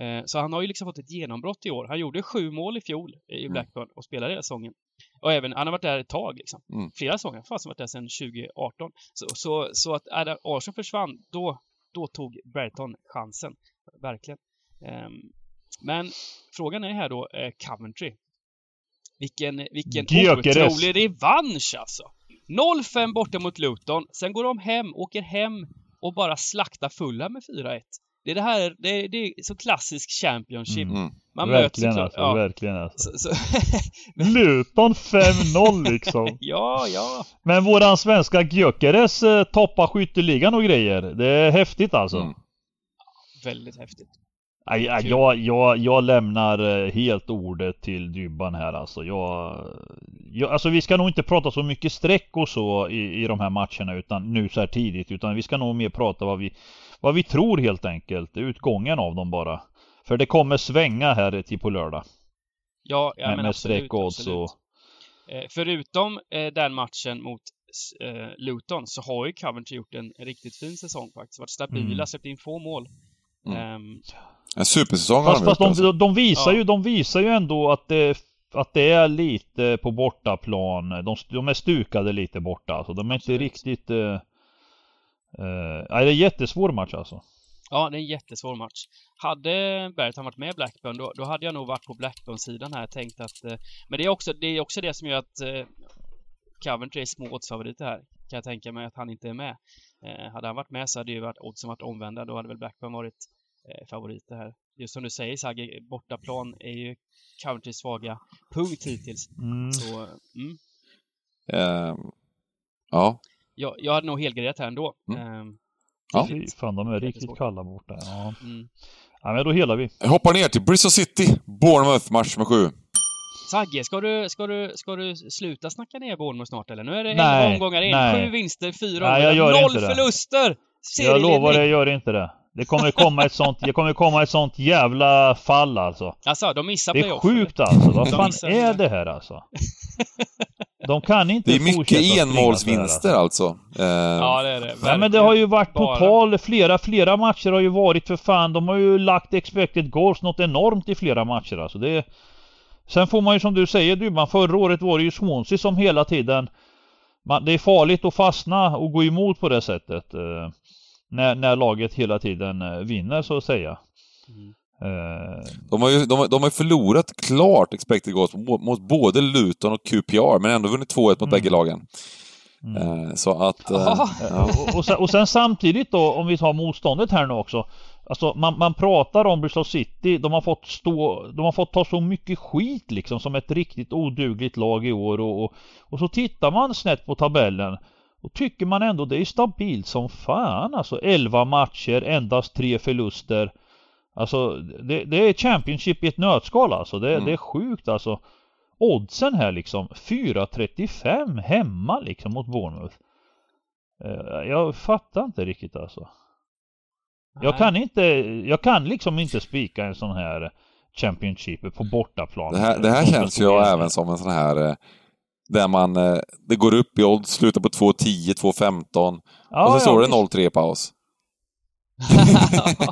Eh, så han har ju liksom fått ett genombrott i år. Han gjorde sju mål i fjol i
Mm.
Blackburn och spelade hela säsongen. Och även, han har varit där ett tag liksom.
Mm.
Flera säsonger, fast han har varit där sedan 2018. Så, så, så att när Arsenal försvann, då, då tog Brereton chansen. Verkligen. Ehm, men frågan är här då, eh, Coventry. Vilken, vilken otrolig revansch alltså! 0-5 borta mot Luton, sen går de hem, åker hem och bara slaktar Fulham med 4-1. Det är det här, det är, det är så klassisk Championship.
Mm.
Man möts
verkligen
såklart-
alltså,
ja.
verkligen alltså.
Så, så,
Luton 5-0 liksom.
ja, ja.
Men våran svenska Gyökeres eh, toppar skytteligan och grejer. Det är häftigt alltså.
Mm.
Väldigt häftigt.
Aj, aj, jag, jag, jag lämnar eh, helt ordet till Dybban här alltså. Jag, jag, alltså vi ska nog inte prata så mycket streck och så i, i de här matcherna utan nu så här tidigt. Utan vi ska nog mer prata vad vi, vad vi tror helt enkelt. Utgången av dem bara. För det kommer svänga här till på lördag.
Ja, ja
med,
men
med
absolut, absolut.
och...
Eh, förutom eh, den matchen mot eh, Luton så har ju Coventry gjort en riktigt fin säsong faktiskt. Varit stabila,
Mm.
släppt in få mål.
Mm.
Ehm,
En supersäsong har
Fast,
de
fast
gjort
de,
alltså.
de, visar
Ja.
ju, de visar ju ändå att det, att det är lite på bortaplan. De, de är stukade lite borta alltså. De är inte
Absolut.
riktigt... Uh, uh, nej, det är en jättesvår match alltså.
ja, det är en jättesvår match. Hade Berton varit med Blackburn, då, då hade jag nog varit på Blackburn-sidan här. Tänkt att... Eh, men det är, också, det är också det som gör att eh, Coventry är små oddsfavoriter här. Kan jag tänka mig att han inte är med. Eh, hade han varit med så hade ju varit oddsen varit omvända. Då hade väl Blackburn varit eh, favoriter här. Just som du säger Sagge, bortaplan är ju Coventrys svaga punkt hittills.
Mm.
Så, mm.
Ehm, ja.
Jag, jag hade nog helgarderat här ändå.
Mm.
Ehm,
Ja.
Fy fan, de är riktigt kalla borta. Ja.
Mm.
ja, men då helar vi.
Jag hoppar ner till Bristol City, Bournemouth, match nummer sju.
Sagge, ska du, ska, du, ska du sluta snacka ner Bournemouth snart eller? Nu är det
Nej,
elva omgångar in,
nej.
sju vinster, fyra
Nej, jag
omgångar,
gör
noll
inte det.
förluster!
Jag lovar, jag gör inte det. Det kommer komma ett sånt, det kommer komma ett sånt jävla fall alltså.
Alltså, de missar
Det är
playoff.
sjukt alltså. Vad
De
fan
missar
är
det.
det här alltså? De kan inte
Det är mycket
fortsätta
enmålsvinster alltså. Eh,
Ja, det är det.
Ja men det har ju varit total, flera, flera matcher har ju varit för fan, de har ju lagt expected goals något enormt i flera matcher alltså. Det. Sen får man ju som du säger Dybban, förra året var det ju Swansea som hela tiden man, Det är farligt att fastna och gå emot på det sättet. Eh, när, när laget hela tiden eh, vinner så att säga.
Mm.
Eh,
De har ju de har, de har ju förlorat klart expected goals mot, mot både Luton och QPR, men ändå vunnit 2-1 mot
Mm.
bägge lagen.
mm.
Eh, så att... Eh,
Ja.
och, sen, och sen samtidigt då, om vi tar motståndet här nu också. Alltså man, man pratar om Bristol City, de har fått stå, de har fått ta så mycket skit liksom som ett riktigt odugligt lag i år och, och, och så tittar man snett på tabellen och tycker man ändå det är stabilt som fan alltså 11 matcher, endast tre förluster. Alltså det, det är Championship i ett nötskal alltså. Det,
Mm.
det är sjukt alltså. Oddsen här liksom 4.35 hemma liksom mot Bournemouth. Eh, Jag fattar inte riktigt alltså. Jag kan inte, jag kan liksom inte spika en sån här Championship på bortaplan.
Det här, det här känns ju även som en sån här... eh, Där man... eh, Det går upp i odds, slutar på 2.10, 2.15
Ja,
och så
ja,
står det
visst.
0-3 paus.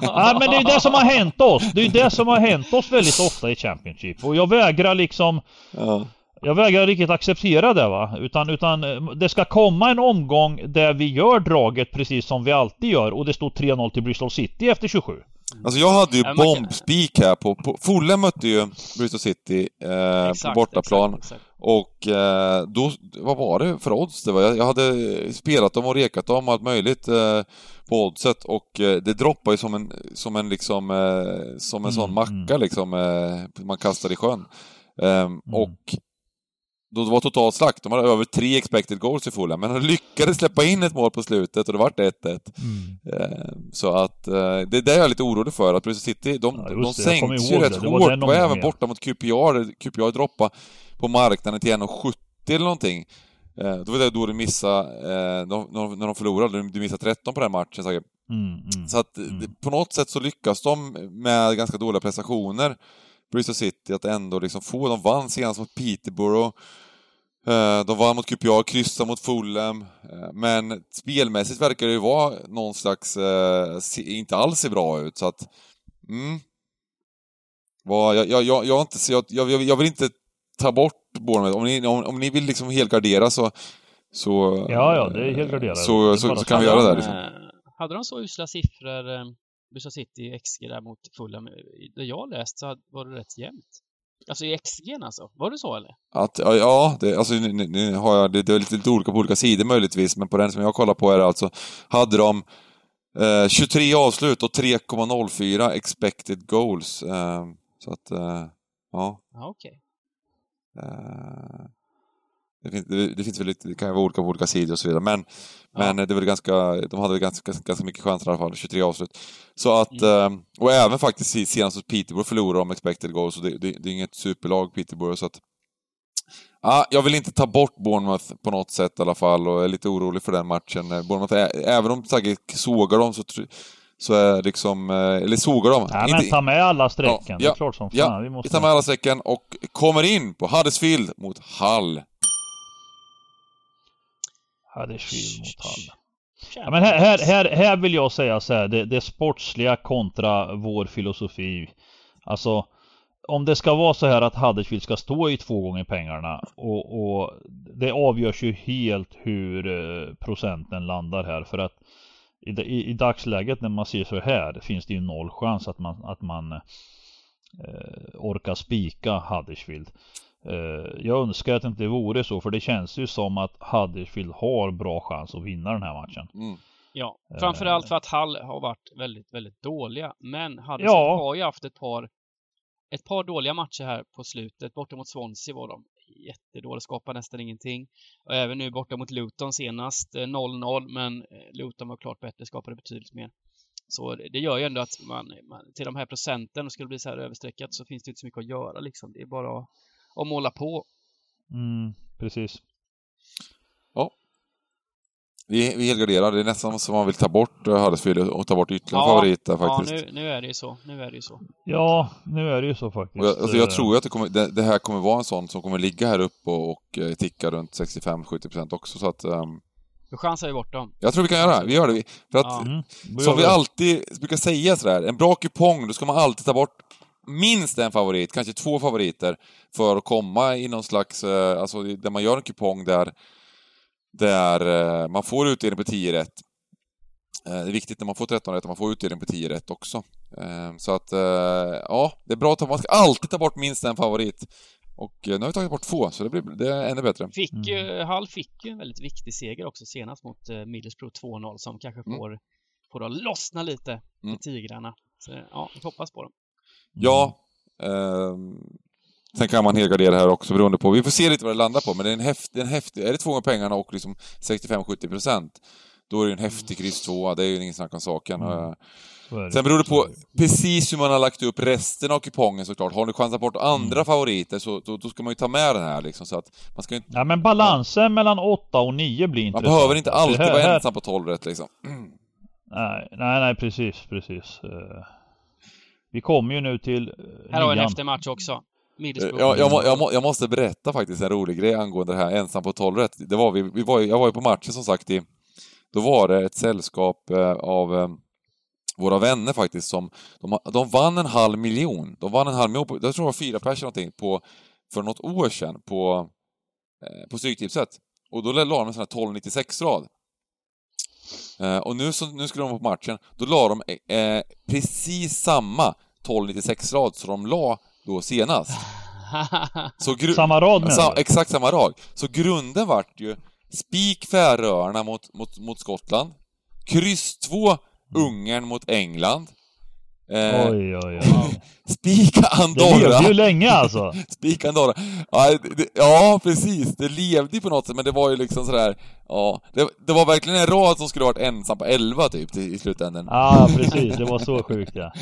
Ja men det är det som har hänt oss. Det är det som har hänt oss väldigt ofta i Championship. Och jag vägrar liksom
Ja.
Jag vägrar riktigt acceptera det va. Utan, utan det ska komma en omgång där vi gör draget precis som vi alltid gör och det står 3-0 till Bristol City efter 27.
Alltså jag hade ju
Ja,
bombspik här på... på Fulham mötte ju Bristol City eh, på bortaplan.
Exakt, exakt.
Och eh, då, vad var det för odds det var? Jag, jag hade spelat dem och rekat dem och allt möjligt eh, på oddset och eh, det droppar ju som en, som en liksom, eh, som en
Mm,
sån macka
mm.
liksom, eh, man kastar i sjön. Ehm, Och då det var totalt slakt, de hade över tre expected goals i Fulham, men de lyckades släppa in ett mål på slutet och det vart 1-1. Ehm, Så att, eh, det är det jag är lite orolig för, att Bristol City, de,
Ja,
de sänktes ju rätt
det. Det
hårt, och även borta mot QPR, QPR droppade på marknaden till 1,70 eller någonting. Eh, Då var det då du missade, eh, de- när de förlorade, du missade 13 på den matchen säkert.
Mm, mm.
Så att
Mm.
på något sätt så lyckas de med ganska dåliga prestationer, Bristol City, att ändå liksom få, de vann senast mot Peterborough, eh, de vann mot QPR, kryssade mot Fulham, eh, men spelmässigt verkar det ju vara någon slags, eh, se- inte alls ser bra ut, så att, mm. Jag, jag, jag, jag, inte, så jag, jag, jag vill inte ta bort Bournemouth, om ni, om, om ni vill liksom helgardera så, så...
Ja, ja, det är helgarderat.
Så, så,
bara
så kan vi göra det
Hade
liksom.
de, Hade de så usla siffror, eh, Bristol City XG där mot Fulham, i- det jag läst så var det rätt jämnt. Alltså i XG alltså, var det så eller?
Att, ja, det, alltså, nu, nu- har jag, det, det är lite, lite olika på olika sidor möjligtvis, men på den som jag kollar på är det alltså, hade de eh, 23 avslut och 3,04 expected goals. Eh, så att, eh, ja.
Ja, okej.
Eh, det, finns, det, det finns väl lite, det kan ju vara olika på olika sidor och så vidare, men,
Ja.
men det var ganska, de hade väl ganska, ganska, mycket chanser i alla fall, 23 avslut. Så att,
Mm.
eh, och även faktiskt senast hos Peterborough förlorade de expected goals, och det, det, det är inget superlag Peterborough, så att Ja, jag vill inte ta bort Bournemouth på något sätt i alla fall och är lite orolig för den matchen. Bournemouth, även om säkert sågar dem så, så är liksom, eh, eller sågar dem.
Nej men ta med alla strecken.
Ja,
det är
ja,
klart som fan.
ja,
vi måste...
Tar med alla strecken och kommer in på Huddersfield mot Hull.
Huddersfield mot Hull.
Tjena.
Ja, men här, här, här, här vill jag säga så här, det, det sportsliga kontra vår filosofi. Alltså, om det ska vara så här att Huddersfield ska stå i två gånger pengarna och, och det avgörs ju helt hur eh, procenten landar här för att i, i, i dagsläget när man ser så här finns det ju noll chans att man, att man eh, orkar spika Huddersfield. Eh, jag önskar att det inte vore så för det känns ju som att Huddersfield har bra chans att vinna den här matchen.
Mm.
Ja,
Eh.
framförallt för att Hall har varit väldigt, väldigt dåliga. Men Huddersfield
Ja.
har ju haft ett par, ett par dåliga matcher här på slutet. Borta mot Swansea var de jättedålig, skapar nästan ingenting. Och även nu borta mot Luton senast, 0-0, men Luton var klart bättre, skapade betydligt mer. Så det gör ju ändå att man, man till de här procenten, och skulle bli så här överstreckat, så finns det inte så mycket att göra liksom. Det är bara att, att måla på.
Mm, precis.
Ja. Vi, vi helgarderar. Det är nästan som man vill ta bort uh, Huddersfield och ta bort ytterligare
Ja,
favoriter faktiskt.
Ja, nu, nu är det ju så. Nu är det ju så.
Ja, nu är det ju så faktiskt.
Och jag, alltså jag
Eh,
tror ju att det, kommer, det, det här kommer vara en sån som kommer ligga här uppe och, och eh, ticka runt 65-70% också så att um,
Du chansar ju bort dem.
jag tror vi kan göra. Vi gör det. Vi- För att
Ja.
Mm,
som vi alltid brukar säga sådär, en bra kupong, då ska man alltid ta bort minst en favorit, kanske två favoriter, för att komma i någon slags, eh, alltså där man gör en kupong där, där eh, man får utdelning på 10 rätt. Eh, Det är viktigt när man får 13 rätt att man får utdelning på 10 rätt också. Så att, ja, det är bra att ta, man ska alltid ta bort minst en favorit. Och nu har vi tagit bort två, så det, blir, det är ännu bättre.
Fick
Mm.
ju, Hall fick ju en väldigt viktig seger också senast mot Middlesbrough 2-0 som kanske
Mm.
får, får att lossna lite för
Mm.
Tigrarna. Så ja, hoppas på dem.
Ja. ehm, sen kan man helgardera här också beroende på. Vi får se lite vad det landar på, men det är en häftig... En häftig är det två gånger pengarna och liksom 65-70 procent, då är det en häftig kryss tvåa. Det är ju ingen snack om saken.
Mm.
Eh. Sen beror det på precis hur man har lagt upp resten av kupongen såklart. Har ni chansat bort andra
Mm.
favoriter så då, då ska man ju ta med den här liksom. Så att man ska inte...
Ja men balansen mellan 8 och 9 blir
Man
intressant.
behöver inte alltid
här-
vara
här-
ensam på 12 rätt liksom.
Nej, nej, nej precis, precis. Eh, Vi kommer ju nu till eh,
Här har vi en eftermatch också. Middlesbrough.
Jag, jag, må, jag, må, jag måste berätta faktiskt en rolig grej angående det här ensam på 12 rätt. Det var vi, vi var jag var ju på matchen som sagt i... Då var det ett sällskap eh, av eh, våra vänner faktiskt som... De, de vann en halv miljon. De vann en halv miljon, på, jag tror det var fyra personer någonting, på, för något år sedan på, eh, på Stryktipset. Och då la de en sån här 1296-rad. Eh, och nu, så, nu skulle de vara på matchen, då la de eh, precis samma 1296-rad som de la då senast. Så gru-
Samma rad menar
Sa, exakt samma rad. Så grunden vart ju spik Färöarna mot, mot, mot Skottland, kryss 2 Ungern mot England, eh,
Oj, oj, oj.
spika
Det levde ju
Andorra,
länge alltså.
spika Andorra. Ja, det, ja, precis. Det levde ju på något sätt, men det var ju liksom sådär, ja. Det, det var verkligen en rad som skulle varit ensam på 11 typ till, i slutändan.
Ja, precis. Det var så sjukt ja.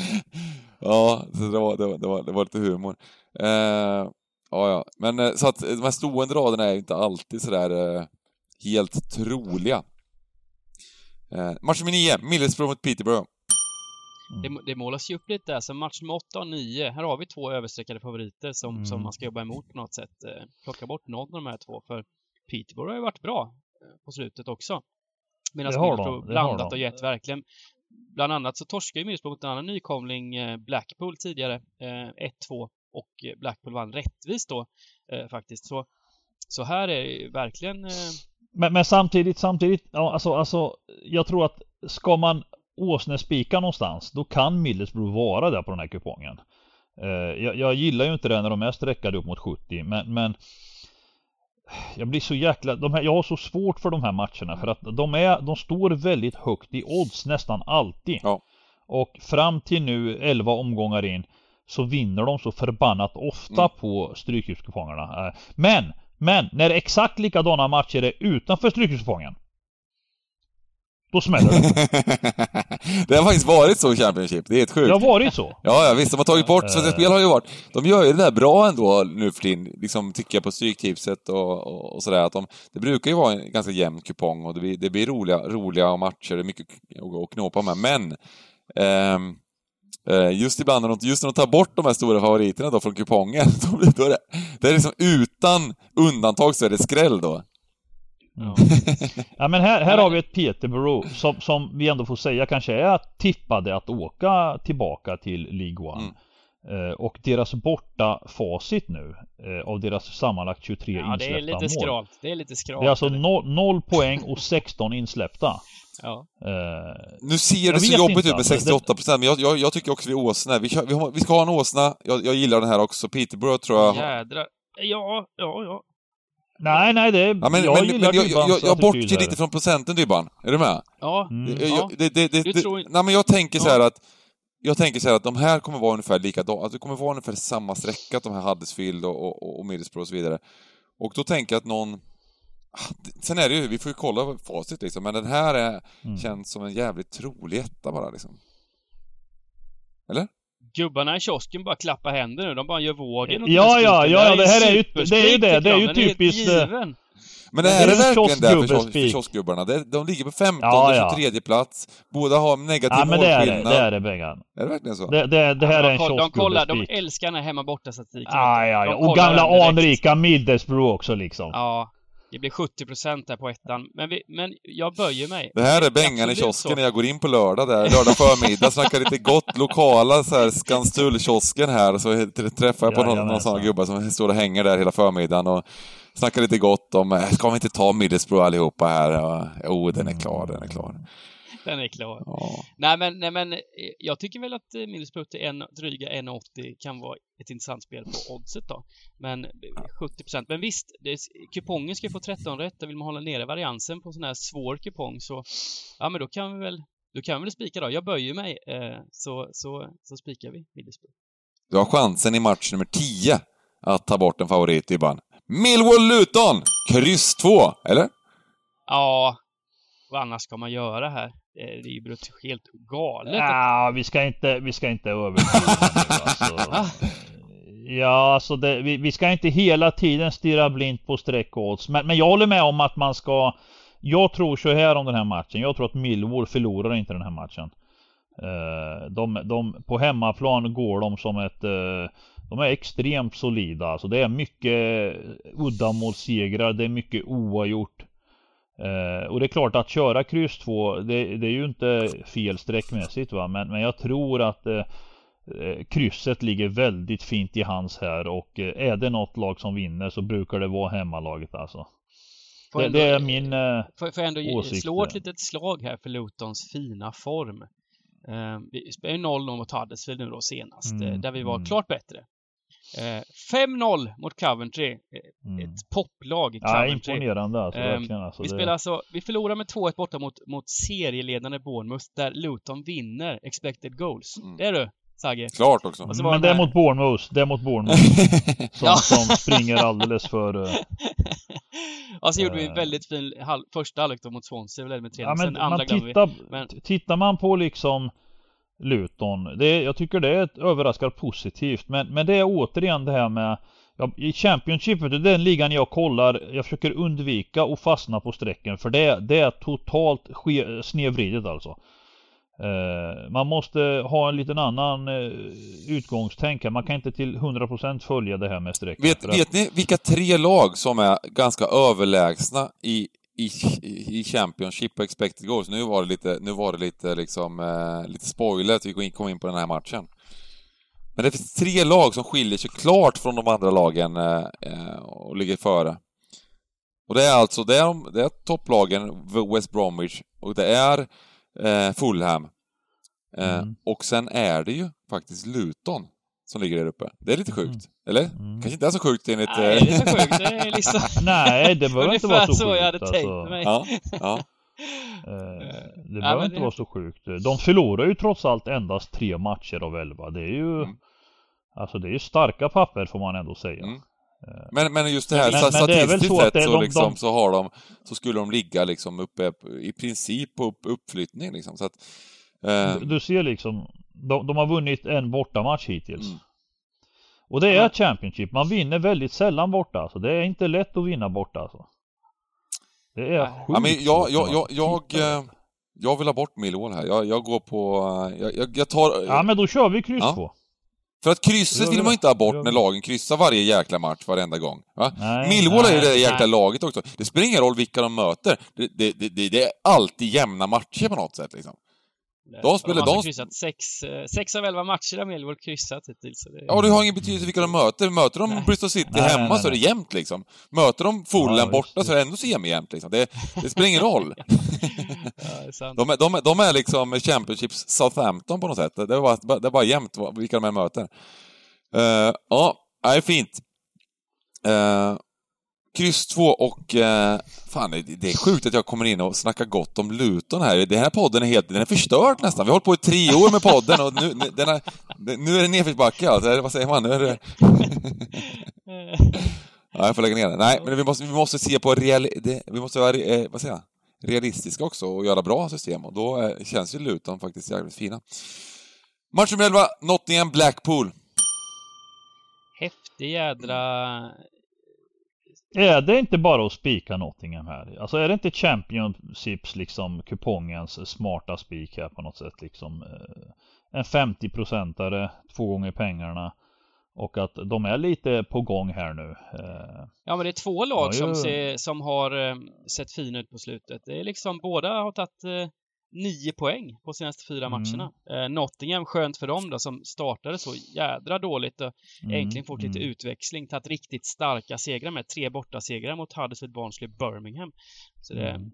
Ja, så det var, det var, det var, det var lite humor. Eh, ja, ja. Men eh, så att de här stående raderna är inte alltid sådär eh, helt troliga. Eh, match nummer 9, Middlesbrough mot Peterborough.
Det, det målas ju upp lite där, så match nummer 8 och 9, här har vi två överstreckade favoriter som,
Mm.
som man ska jobba emot på något sätt. Eh, Plocka bort någon av de här två, för Peterborough har ju varit bra eh, på slutet också. Medan Middlesbrough blandat och gett verkligen. Bland annat så torskade ju Middlesbrough mot en annan nykomling, eh, Blackpool, tidigare. Eh, 1-2 och eh, Blackpool vann rättvist då faktiskt. Så, så här är det verkligen
Men, men samtidigt, samtidigt, ja, alltså, alltså, jag tror att ska man åsnespika någonstans, då kan Middlesbrough vara där på den här kupongen. Jag, jag gillar ju inte det när de är streckade upp mot 70, men, men jag blir så jäkla, de här, jag har så svårt för de här matcherna för att de är, de står väldigt högt i odds nästan alltid.
Ja.
Och fram till nu 11 omgångar in så vinner de så förbannat ofta
Mm.
på Strykhuskupongerna. Eh, Men, men när exakt likadana matcher är utanför Strykhuskupongen då smäller det.
det har faktiskt varit så i Championship, det är helt sjukt.
Det har varit så.
Ja, ja visst, de har tagit bort, Svenska
Eh.
Spel har ju varit, de gör ju det där bra ändå nu för tiden, liksom tycker jag på Stryktipset och, och, och sådär, att de, det brukar ju vara en ganska jämn kupong och det blir, det blir roliga, roliga matcher, det är mycket att- knåpa med, men ehm, eh, just ibland när de, just när de tar bort de här stora favoriterna då från kupongen, då, blir- då är det, det är liksom utan undantag så är det skräll då.
Ja. ja men här, här har vi ett Peterborough som, som vi ändå får säga kanske är tippade att åka tillbaka till League One.
Mm.
Eh, och deras borta facit nu eh, av deras sammanlagt 23
Ja, det
insläppta
är lite
mål.
skralt. Det är lite skralt.
Det är alltså
eller?
0, 0 poäng och 16 insläppta.
Ja.
Eh,
Nu ser
Jag
det så jobbigt ut med
alltså.
68%, men jag, jag, jag tycker också vi är åsna. Vi, vi ska ha en åsna, jag, jag gillar den här också. Peterborough tror jag...
Jädrar. Ja, ja, ja.
Nej, nej, det är,
Ja, men,
jag
men,
gillar
men jag, jag, jag, bortser lite från procenten Dybban. Är du med?
Ja,
Mm.
Jag-
Ja.
jag, det, det, det, det,
tror-
nej, men jag tänker så
Ja.
här att jag tänker så här att de här kommer vara ungefär likadana, att det kommer vara ungefär samma sträcka, de här Huddersfield och, och, och Middlesbrough och så vidare. Och då tänker jag att någon... Ah, Sen är det ju, vi får ju kolla facit liksom, men den här är,
Mm.
känns som en jävligt trolig etta bara liksom. Eller?
Gubbarna i kiosken bara klappar händer nu. De bara gör vågen åt
Ja,
den
ja, ja,
är
det här är ju- det är ju det, det är
de.
ju typiskt, eh.
Men
Det
är
är
det
en
verkligen där för, för
kioskgubbespik.
kioskgubbarna? De ligger på 15
Ja,
och
ja.
23 plats. Båda har negativ
Ja men det är det,
målskillnad.
det är det Bengan.
Är det verkligen så?
Det, det, det här är en
de, de kollar, de
kioskgubbespik.
älskar den här hemma borta statistiken.
Ja, ja,
De
ja. Och gamla anrika Middlesbrough också liksom.
Ja, det blir 70% där på ettan. Men, vi, men jag böjer mig.
Det här är Bengan i kiosken
så.
när jag går in på lördag där, lördag förmiddag, snackar lite gott, lokala så här Skanstull-kiosken här, så träffar jag på någon, någon
Jajamensan.
sån gubbar som står och hänger där hela förmiddagen och snackar lite gott om, eh, ska vi inte ta Middlesbrough allihopa här? Och, Jo, den är klar, den är klar.
Den är klar.
Ja.
Nej men, nej, men eh, jag tycker väl att eh, Middlesbrough till en, dryga 1,80 kan vara ett intressant spel på oddset då. Men eh, 70%. Men visst, det kupongen ska få 13 rätt. Vill man hålla nere variansen på sån här svår kupong så ja men då kan vi väl då kan vi väl spika då. Jag böjer mig eh, så, så, så spikar vi Middlesbrough.
Du har chansen i match nummer 10 att ta bort en favorit i ban. Millwall-Luton! Kryss 2, eller?
Ja, vad annars ska man göra här? Det är ju brut- helt galet.
Ja, vi ska inte, vi ska inte överdriva alltså. Ja, alltså det, vi, vi ska inte hela tiden stirra blint på streck och odds. Men, men jag håller med om att man ska... Jag tror så här om den här matchen. Jag tror att Millwall förlorar inte den här matchen. Eh, de, de, på hemmaplan går de som ett... eh, de är extremt solida. Alltså det är mycket uddamålssegrar. Det är mycket oavgjort. Eh, och det är klart att köra kryss 2, det, det är ju inte fel sträckmässigt va. Men, men jag tror att eh, eh, krysset ligger väldigt fint i hans här och eh, är det något lag som vinner så brukar det vara hemmalaget alltså.
Får
Det,
ändå-
det är min... Eh,
Får, får jag ändå
åsikt
slå ett
där.
litet slag här för Lutons fina form. Eh, vi spelade ju 0-0 mot Huddersfield nu då senast,
Mm,
eh, där vi var
mm.
klart bättre. Eh, 5-0 mot Coventry. Eh,
mm.
Ett topplag i
Ja,
Coventry.
imponerande alltså,
Ehm,
verkligen alltså.
vi
det-
spelar alltså, vi förlorar med 2-1 borta mot, mot serieledande Bournemouth där Luton vinner expected goals.
Mm.
Det är du, Sagge.
Klart också.
Var
Men det är
här-
mot Bournemouth, det är mot Bournemouth som,
Ja.
som springer alldeles för... eh,
och så gjorde vi en
Eh.
väldigt fin halv, första halvlek mot Swansea, väl med 3
Ja,
Sen
men
andra
man
glömde vi. Men-
tittar man på liksom Luton, det, jag tycker det är ett överraskar positivt. Men, men det är återigen det här med ja, I Championship, det är den ligan jag kollar, jag försöker undvika att fastna på strecken för det, det är totalt ske, snedvridet alltså. Eh, man måste ha en liten annan eh, utgångstänk. Man kan inte till 100% följa det här med strecken.
Vet, vet ni vilka tre lag som är ganska överlägsna i, i, i Championship och expected goals? Nu var det lite, nu var det lite liksom, eh, lite spoiler att vi kom in på den här matchen. Men det finns tre lag som skiljer sig klart från de andra lagen eh, eh, och ligger före. Och det är alltså, det är, de- det är topplagen West Bromwich och det är eh, Fulham. Eh,
Mm.
Och sen är det ju faktiskt Luton som ligger där uppe. Det är lite sjukt,
Mm.
Eller?
Mm.
Kanske inte är så sjukt enligt...
Nej,
eh,
det är så sjukt. Det är liksom
Nej, det behöver inte vara
ungefär
så
så
sjukt.
jag hade
alltså.
tänkt mig.
ja, ja.
Eh, det
ja,
behöver
men
inte
det-
vara så sjukt. De förlorar ju trots allt endast tre matcher av elva. Det är ju...
Mm.
Alltså det är ju starka papper får man ändå säga.
Mm. Men, men just det här,
Men-
men,
men det är väl
statistiskt
så att
sett så,
de-
liksom,
de-
så har de, så skulle de ligga liksom uppe i princip på upp, uppflyttning liksom. Så att, eh,
Du, du ser liksom, de, de har vunnit en bortamatch hittills.
Mm.
Och det är. Championship. Man vinner väldigt sällan borta. Alltså. Det är inte lätt att vinna borta alltså. Det är sjukt
ja, men jag,
svårt
jag, jag, jag, eh, jag vill ha bort Millwall här. Jag, jag går på... eh, Jag, jag, tar...
Ja men då kör vi kryss
Ja.
två.
För att krysset vill
vi
man inte ha bort när lagen kryssar varje jäkla match varenda gång. Va?
Nej,
Millwall är ju det jäkla
nej.
laget också. Det spelar ingen roll vilka de möter. Det, det, det, det, det är alltid jämna matcher på något sätt liksom. De spelar-
de har
de-
kryssat sex, eh, sex av elva matcher har Millwall kryssat hittills. det-
Ja, det har ingen betydelse vilka de möter. Möter de
Nej.
Bristol City
Nej,
hemma
nej,
så är det jämnt liksom. Möter de Fulham
Ja,
borta så är det ändå semijämnt liksom. Det, det spelar ingen roll.
Ja, det är sant.
De är, de, de är liksom Championships Southampton på något sätt. Det är bara, det är bara jämnt vilka de än möter. Uh, ja, det är fint. Uh, kryss 2 och... eh, fan, det, är sjukt att jag kommer in och snackar gott om Luton här. Den här podden är helt... Den är förstörd nästan. Vi har hållit på i tre år med podden och nu, nu- den är, nu är det nedförsbacke alltså. Eller Vad säger man? Nu är det... Ja, jag får lägga ner den. Nej, men vi måste, vi måste se på real, det, vi måste vara, eh, vad säger jag? realistiska också och göra bra system och då eh, känns ju Luton faktiskt jävligt fina. Match nummer 11, Nottingham Blackpool.
Häftig jädra...
Är det inte bara att spika Nottingham här? Alltså är det inte Championships liksom kupongens smarta spik här på något sätt liksom? eh, En 50-procentare, två gånger pengarna. Och att de är lite på gång här nu. Eh,
Ja, men det är två lag
Ja,
som, ser, som har eh, sett fina ut på slutet. Det är liksom, båda har tagit nio poäng på senaste fyra
Mm.
matcherna. Eh, Nottingham, skönt för dem då, som startade så jädra dåligt och
mm,
äntligen fått lite
mm.
utväxling. Tagit riktigt starka segrar med tre bortasegrar mot Huddersfield, Barnsley, Birmingham. Så det,
Mm.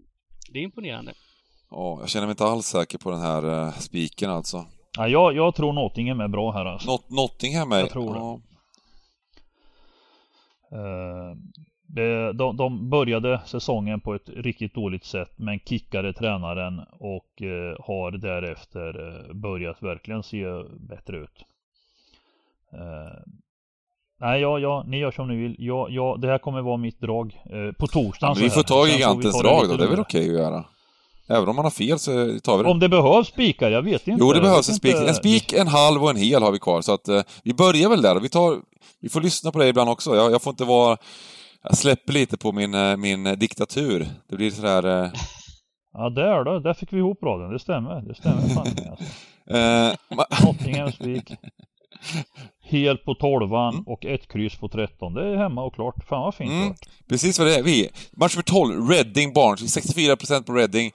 det är imponerande.
Ja, jag känner mig inte alls säker på den här uh, spiken alltså.
Ja, jag, jag tror Nottingham är bra här alltså.
Not Nottingham är...
Jag tror det.
ja,
Eh, det, de, de började säsongen på ett riktigt dåligt sätt men kickade tränaren och eh, har därefter eh, börjat verkligen se bättre ut. Eh, nej, ja, ja, ni gör som ni vill. Ja, ja, det här kommer vara mitt drag eh, på torsdagen.
Ja, vi får ta gigantens
ta
drag då, det är väl okej att göra. Även om man har fel så tar vi det.
Om det behövs spikar, jag vet inte.
Jo, det behövs en spik. En spik, en halv och en hel har vi kvar. Så att eh, vi börjar väl där. Vi, tar, vi får lyssna på det ibland också. Jag, jag får inte vara... Jag släpper lite på min, eh, min diktatur. Det blir sådär... Eh,
Ja, där då. Där fick vi ihop raden. Det stämmer. Det stämmer fan alltså.
eh, ma-
Nottingham spik. Helt på tolvan
Mm.
och ett kryss på 13. Det är hemma och klart. Fan vad fint
Mm.
gjort.
precis vad det är. Vi Match nummer 12, Reading Barnes. 64% på Reading.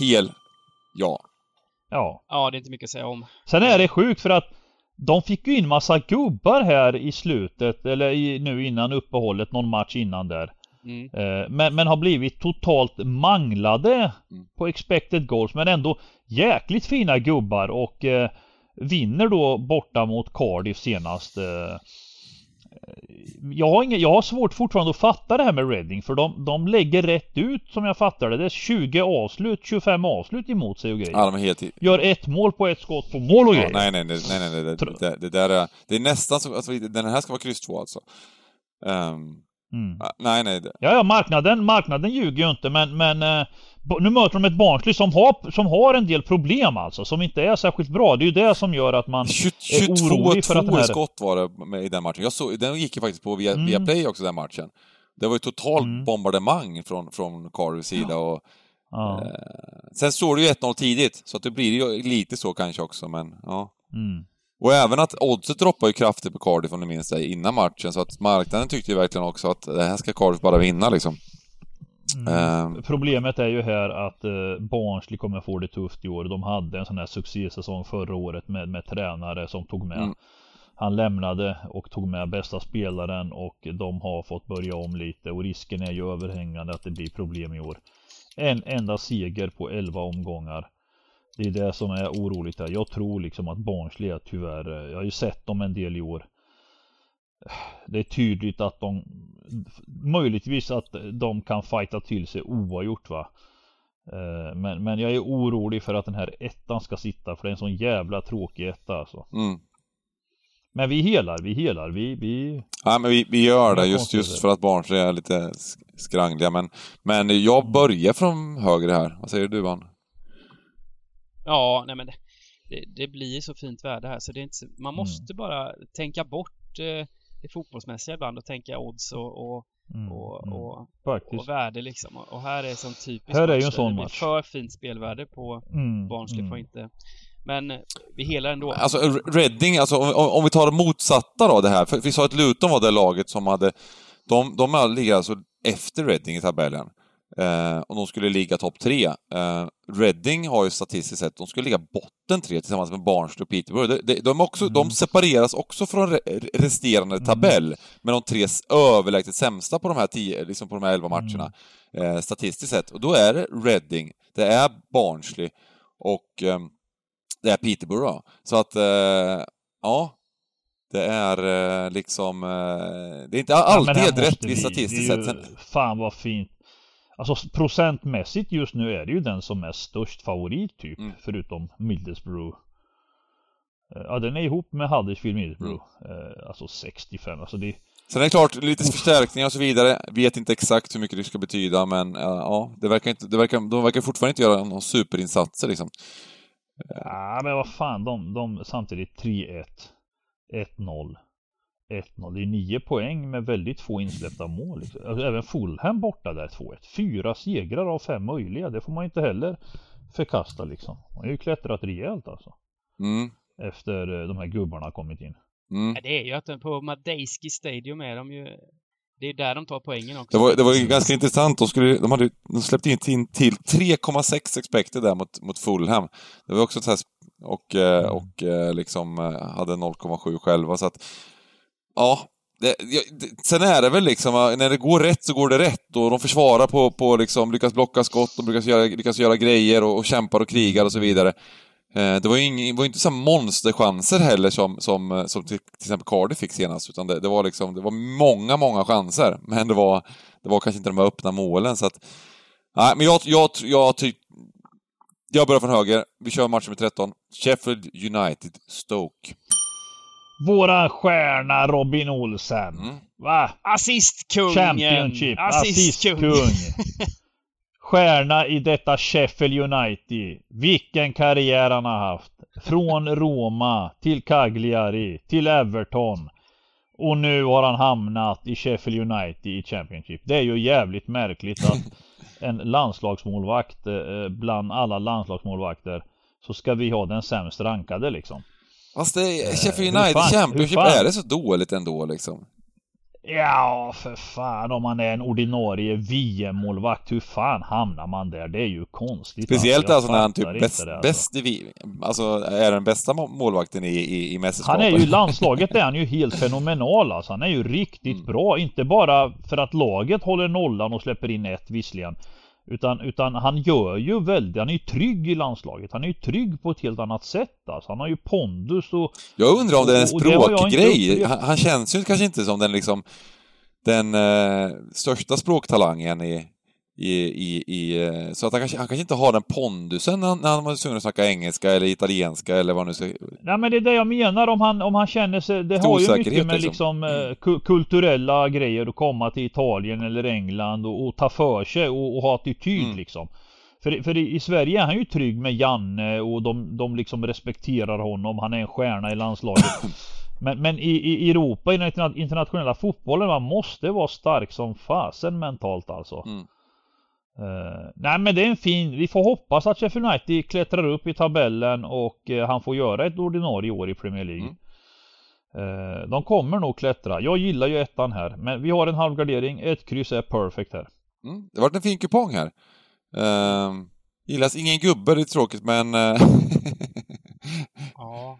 Hel. Ja.
Ja.
Ja, det är inte mycket att säga om.
Sen är det sjukt för att de fick ju in massa gubbar här i slutet, eller i, nu innan uppehållet, någon match innan där.
Mm.
Eh, men, men har blivit totalt manglade
Mm.
på expected goals, men ändå jäkligt fina gubbar och eh, vinner då borta mot Cardiff senast. Eh, jag, har inga, jag har svårt fortfarande att fatta det här med Reading för de, de lägger rätt ut som jag fattar det. Det är 20 avslut, 25 avslut emot sig och grejer.
Ja, de är helt...
Gör ett mål på ett skott på mål och
Ja,
grejer.
nej, nej, nej, nej, nej, det, det, det där är... Det är nästan så... Alltså, den här ska vara kryss 2 alltså. Ehm,
Mm.
nej, nej. Det,
Ja, ja, marknaden, marknaden ljuger ju inte men, men eh, nu möter de ett Barnsley som har, som har en del problem alltså, som inte är särskilt bra. Det är ju det som gör att man
20,
är orolig för att den
22
här...
skott var det med, i den matchen. Jag såg, den gick ju faktiskt på via,
Mm.
via Play också, den matchen. Det var ju totalt
Mm.
bombardemang från, från Cardiffs sida och
Ja.
eh, sen står det ju 1-0 tidigt, så att det blir ju lite så kanske också, men ja.
Mm.
Och även att oddset droppar ju kraftigt på Cardiff om ni minns det, innan matchen, så att marknaden tyckte ju verkligen också att det här ska Cardiff bara vinna liksom.
Mm.
Ehm,
Problemet är ju här att eh, Barnsley kommer få det tufft i år. De hade en sån här succésäsong förra året med, med tränare som tog med.
Mm.
Han lämnade och tog med bästa spelaren och de har fått börja om lite och risken är ju överhängande att det blir problem i år. En enda seger på 11 omgångar. Det är det som är oroligt här. Jag tror liksom att Barnsley är tyvärr, eh, jag har ju sett dem en del i år. Det är tydligt att de Möjligtvis att de kan fighta till sig oavgjort va Eh, men, men jag är orolig för att den här ettan ska sitta för det är en sån jävla tråkig etta alltså.
mm.
Men vi helar, vi helar, vi, vi
Ja, men vi, vi gör det just, just för att Barnsley är lite sk- skrangliga, men, men jag börjar från höger här. Vad säger du, Van?
Ja, nej men det, det, blir så fint värde här så det är inte så, man
Mm.
måste bara tänka bort eh, det fotbollsmässiga ibland och tänka odds och, och,
mm,
och,
mm,
och, värde liksom. Och, och här är som typisk
Här är ju
match
en sån
det blir
match.
för fint spelvärde på
Mm,
Barnsley
mm.
får inte. Men eh, vi helar ändå.
Alltså Reading, alltså om, om om vi tar det motsatta då det här. För vi sa att Luton var det laget som hade... De, de ligger alltså efter Reading i tabellen. Eh, och de skulle ligga topp tre. Eh, Reading har ju statistiskt sett, de skulle ligga botten tre tillsammans med Barnsley och Peterborough. De, de, de, också,
Mm.
de separeras också från re, resterande tabell med de tre överlägset sämsta på de här tio, liksom på de här elva matcherna. Eh, statistiskt sett. Och då är det Reading, det är Barnsley och ehm, det är Peterborough. Så att, eh, ja. Det är eh, liksom... Eh, det är inte
Ja,
alltid
här
helt rättvist
vi-
statistiskt sett.
Fan vad fint. Alltså procentmässigt just nu är det ju den som är störst favorit typ.
Mm.
Förutom Middlesbrough. Eh, Ja den är ihop med Huddersfield Middlesbrough.
Mm.
Eh, Alltså 65. Alltså det,
Sen är det klart, lite förstärkningar och så vidare. Vet inte exakt hur mycket det ska betyda, men uh, ja, det verkar inte, det verkar, de verkar fortfarande inte göra någon superinsatser liksom.
Ja, men vad fan, de, de samtidigt 3-1, 1-0. 1-0. Det är 9 poäng med väldigt få insläppta mål. Alltså, även Fulham borta där 2-1. Fyra segrar av fem möjliga. Det får man inte heller förkasta liksom. Man har ju klättrat rejält alltså.
Mm.
Efter eh, de här gubbarna kommit in.
Mm.
Ja, det är ju att på Madejski Stadium är de ju... Det är där de tar poängen också.
Det var, det var ju ganska intressant. De, skulle, de, hade, de släppte in till, till 3,6 expected där mot, mot Fulham. Det var också så här, och, eh, och eh, liksom hade 0,7 själva. Så att, ja, det, det, sen är det väl liksom, när det går rätt så går det rätt och de försvarar på, på liksom, lyckas blocka skott, de lyckas göra, lyckas göra grejer och, och kämpar och krigar och så vidare. Eh, det var ju ing, var inte så monsterchanser heller som, som, som till, till exempel Cardiff fick senast, utan det, det, var liksom, det var många, många chanser, men det var, det var kanske inte de här öppna målen, så att... Nej, men jag, jag, jag tycker... Jag börjar från höger. Vi kör matchen med 13. Sheffield United, Stoke.
Våran stjärna Robin Olsen.
Mm.
Va?
Assistkungen!
Championship.
Assistkung!
Assistkung. Stjärna i detta Sheffield United. Vilken karriär han har haft. Från Roma till Cagliari till Everton. Och nu har han hamnat i Sheffield United i Championship. Det är ju jävligt märkligt att en landslagsmålvakt eh, bland alla landslagsmålvakter så ska vi ha den sämst rankade liksom.
Fast det,
Eh,
Sheffield United
fan-
Championship,
fan-
är det så dåligt ändå liksom?
Ja, för fan om man är en ordinarie VM-målvakt, hur fan hamnar man där? Det är ju konstigt.
Speciellt
Jag
alltså när han typ bäst,
det, alltså.
bäst i, vi- alltså är den bästa må- målvakten i, i, i
Han
mästerskapet.
är ju landslaget är han ju helt fenomenal alltså. Han är ju riktigt
Mm.
bra. Inte bara för att laget håller nollan och släpper in ett visserligen. Utan, utan han gör ju väldigt, han är ju trygg i landslaget. Han är ju trygg på ett helt annat sätt alltså. Han har ju pondus och...
Jag undrar om det är en språkgrej. Han, han känns ju kanske inte som den liksom den eh, största språktalangen i, i, i, i eh, så att han kanske, han kanske inte har den pondusen när han, när han var tvungen att snacka engelska eller italienska eller vad nu ska...
Nej men det är det jag menar om han, om han känner sig, det har ju mycket med
liksom.
liksom, eh, ku- kulturella grejer att komma till Italien eller England och, och ta för sig och, och ha attityd
Mm.
liksom. För, för i, i Sverige är han ju trygg med Janne och de, de liksom respekterar honom, han är en stjärna i landslaget. Men, men i, i Europa, i den interna- internationella fotbollen, man måste vara stark som fasen mentalt alltså.
Mm.
Eh, nej men det är en fin, vi får hoppas att Sheffield United klättrar upp i tabellen och eh, han får göra ett ordinarie år i Premier League.
Mm.
Eh, de kommer nog klättra. Jag gillar ju ettan här, men vi har en halvgardering. Ett kryss är perfect här.
Mm. Det har varit en fin kupong här. Uh, gillas ingen gubbe, det är tråkigt men...
Ja.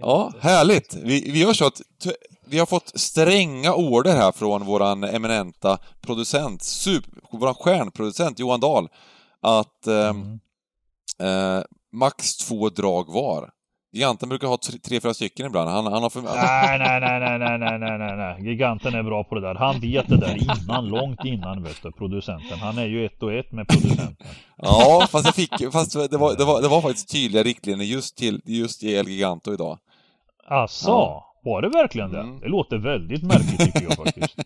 Ja, härligt! Vi, vi gör så att vi har fått stränga order här från våran eminenta producent, super, våran stjärnproducent Johan Dahl, att ehm,
Mm.
eh, max två drag var. Giganten brukar ha tre, tre fyra stycken ibland. Han, han har för...
Nej, nej, nej, nej, nej, nej, nej, nej, nej. Giganten är bra på det där. Han vet det där innan, långt innan vet du, producenten. Han är ju ett och ett med producenten.
Ja, fast, jag fick, fast det, var, det, var, det var faktiskt tydliga riktlinjer just till just El Giganto idag.
Asså,
Ja.
Var det verkligen det?
Mm.
Det låter väldigt märkligt tycker jag faktiskt.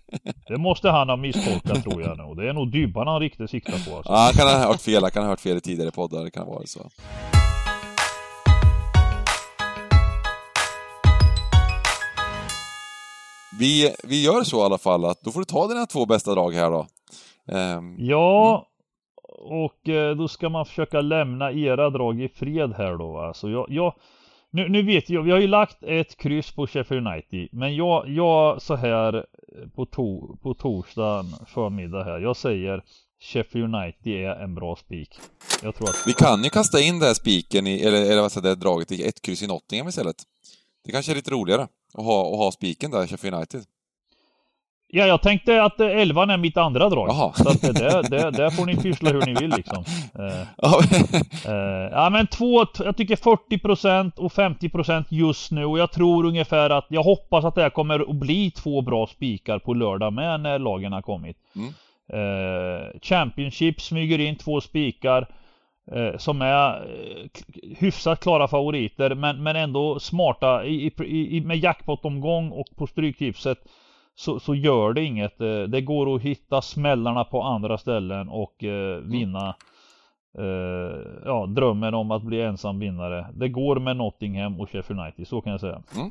Det måste han ha misstolkat tror jag nog. Det är nog Dybban han riktigt siktar på alltså.
Ja, han kan ha hört fel, han kan ha hört fel i tidigare poddar, det kan vara så. Vi, vi gör så i alla fall att då får du ta dina två bästa drag här då. Ehm,
Ja, och eh, då ska man försöka lämna era drag i fred här då. Alltså jag, jag, nu, nu vet jag, vi har ju lagt ett kryss på Sheffield United. Men jag, jag så här eh, på, to, på torsdagen förmiddag här. Jag säger Sheffield United är en bra spik. Jag tror att
vi kan ju kasta in det här spiken i, eller, eller vad säger det, draget i ett kryss i Nottingham istället. Det kanske är lite roligare att ha, att ha spiken där i Sheffield United.
Ja, jag tänkte att eh, elvan är mitt andra drag.
Jaha.
Så att det, det, det, får ni pyssla hur ni vill liksom. Eh,
Ja,
Eh, ja men två, jag tycker 40% och 50% just nu och jag tror ungefär att jag hoppas att det här kommer att bli två bra spikar på lördag med när lagen har kommit.
Mm.
Eh, Championship smyger in två spikar som är hyfsat klara favoriter men, men ändå smarta i, i, i, med jackpot-omgång och på stryktipset så, så gör det inget. Eh, det går att hitta smällarna på andra ställen och eh, vinna eh, ja, drömmen om att bli ensam vinnare. Det går med Nottingham och Sheffield United, så kan jag säga. Mm.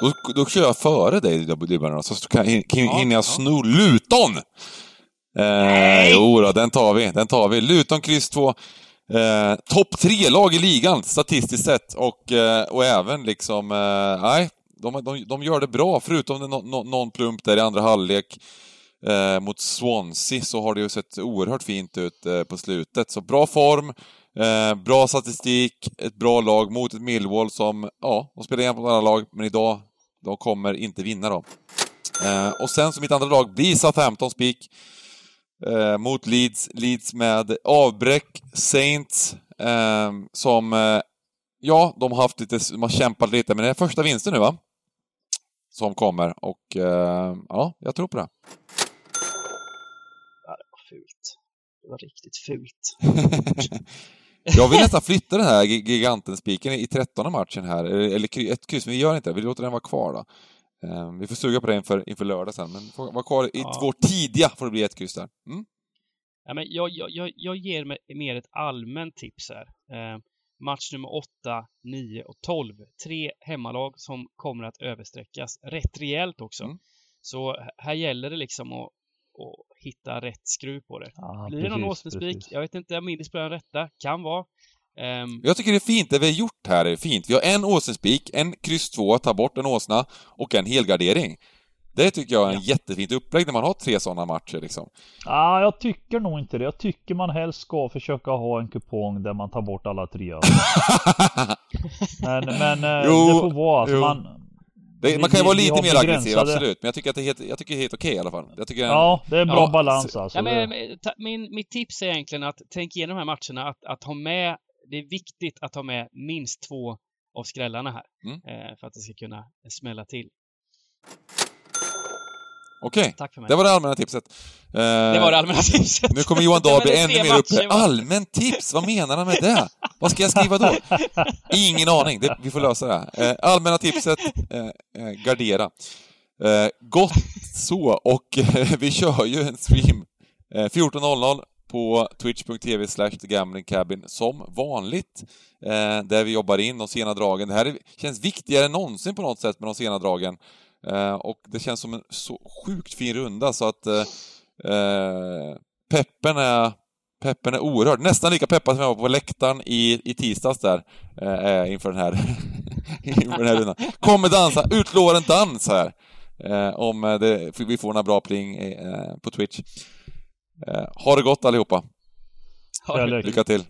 Då, då kör jag före dig, Dibbarna, så kan, hin, hinner jag sno Luton! Eh, jo då, den tar vi, den tar vi. Luton kryss 2. Eh, Topp tre lag i ligan statistiskt sett och, eh, och även liksom, eh, nej, de, de, de gör det bra förutom det, no, någon plump där i andra halvlek eh, mot Swansea så har det ju sett oerhört fint ut eh, på slutet. Så bra form, eh, bra statistik, ett bra lag mot ett Millwall som, ja, de spelar igen på alla lag, men idag, de kommer inte vinna då. Eh, och sen som mitt andra lag blir Southampton Speak eh, mot Leeds, Leeds med avbräck, Saints, eh, som eh, Ja, de har haft lite, de har kämpat lite, men det är första vinsten nu va? Som kommer och eh, ja, jag tror på det.
Ja, det var fult. Det var riktigt fult.
jag vill nästan flytta den här giganten-spiken i trettonde matchen här, eller ett kryss, men vi gör inte det. Vi låter den vara kvar då. Eh, vi får suga på det inför, inför lördag sen, men får vara kvar i ja. vår tidiga får det bli ett kryss där. Mm?
Ja, men jag, jag, jag ger mig mer ett allmänt tips här. Eh, match nummer 8, 9 och 12. Tre hemmalag som kommer att översträckas rätt rejält också. Mm. Så här gäller det liksom att, att hitta rätt skruv på det. Ja, Blir det någon Åsnespik? Jag vet inte Indie spelar den rätta. Kan vara.
Um... Jag tycker det är fint, det vi har gjort här är fint. Vi har en åsenspik, en kryss 2, ta bort en åsna och en helgardering. Det tycker jag är en ja. jättefint upplägg när man har tre sådana matcher liksom.
Ja, ah, jag tycker nog inte det. Jag tycker man helst ska försöka ha en kupong där man tar bort alla tre. men men eh, jo, det får vara. Alltså, man,
det, man kan ju vara lite mer aggressiv, absolut. Men jag tycker att det är helt, jag tycker helt okej okay, i alla fall. Jag tycker
ja, det är en bra ja, balans alltså.
Ja, men, min, mitt tips är egentligen att tänk igenom de här matcherna, att, att ha med, det är viktigt att ha med minst två av skrällarna här. Mm. Eh, för att det ska kunna smälla till.
Okej, okay. det var det allmänna tipset.
Eh, det var det allmänna tipset.
Nu kommer Johan Dahl bli ännu mer uppe. Allmänt tips, vad menar han med det? Vad ska jag skriva då? Ingen aning, det, vi får lösa det. Eh, allmänna tipset, eh, gardera. Gott så, och vi kör ju en stream 14.00 på twitch.tv slash cabin som vanligt. där vi jobbar in de sena dragen. Det här känns viktigare än någonsin på något sätt med de sena dragen. Eh, och det känns som en så sjukt fin runda så att eh, eh, peppen är Peppen är oerhörd. Nästan lika peppad som jag var på läktaren i, i tisdags där, eh, inför den här, inför den här rundan. Kommer dansa, utlovar en dans här. Eh, om det, vi får några bra pling eh, på Twitch. ha det gott allihopa. Lycka till.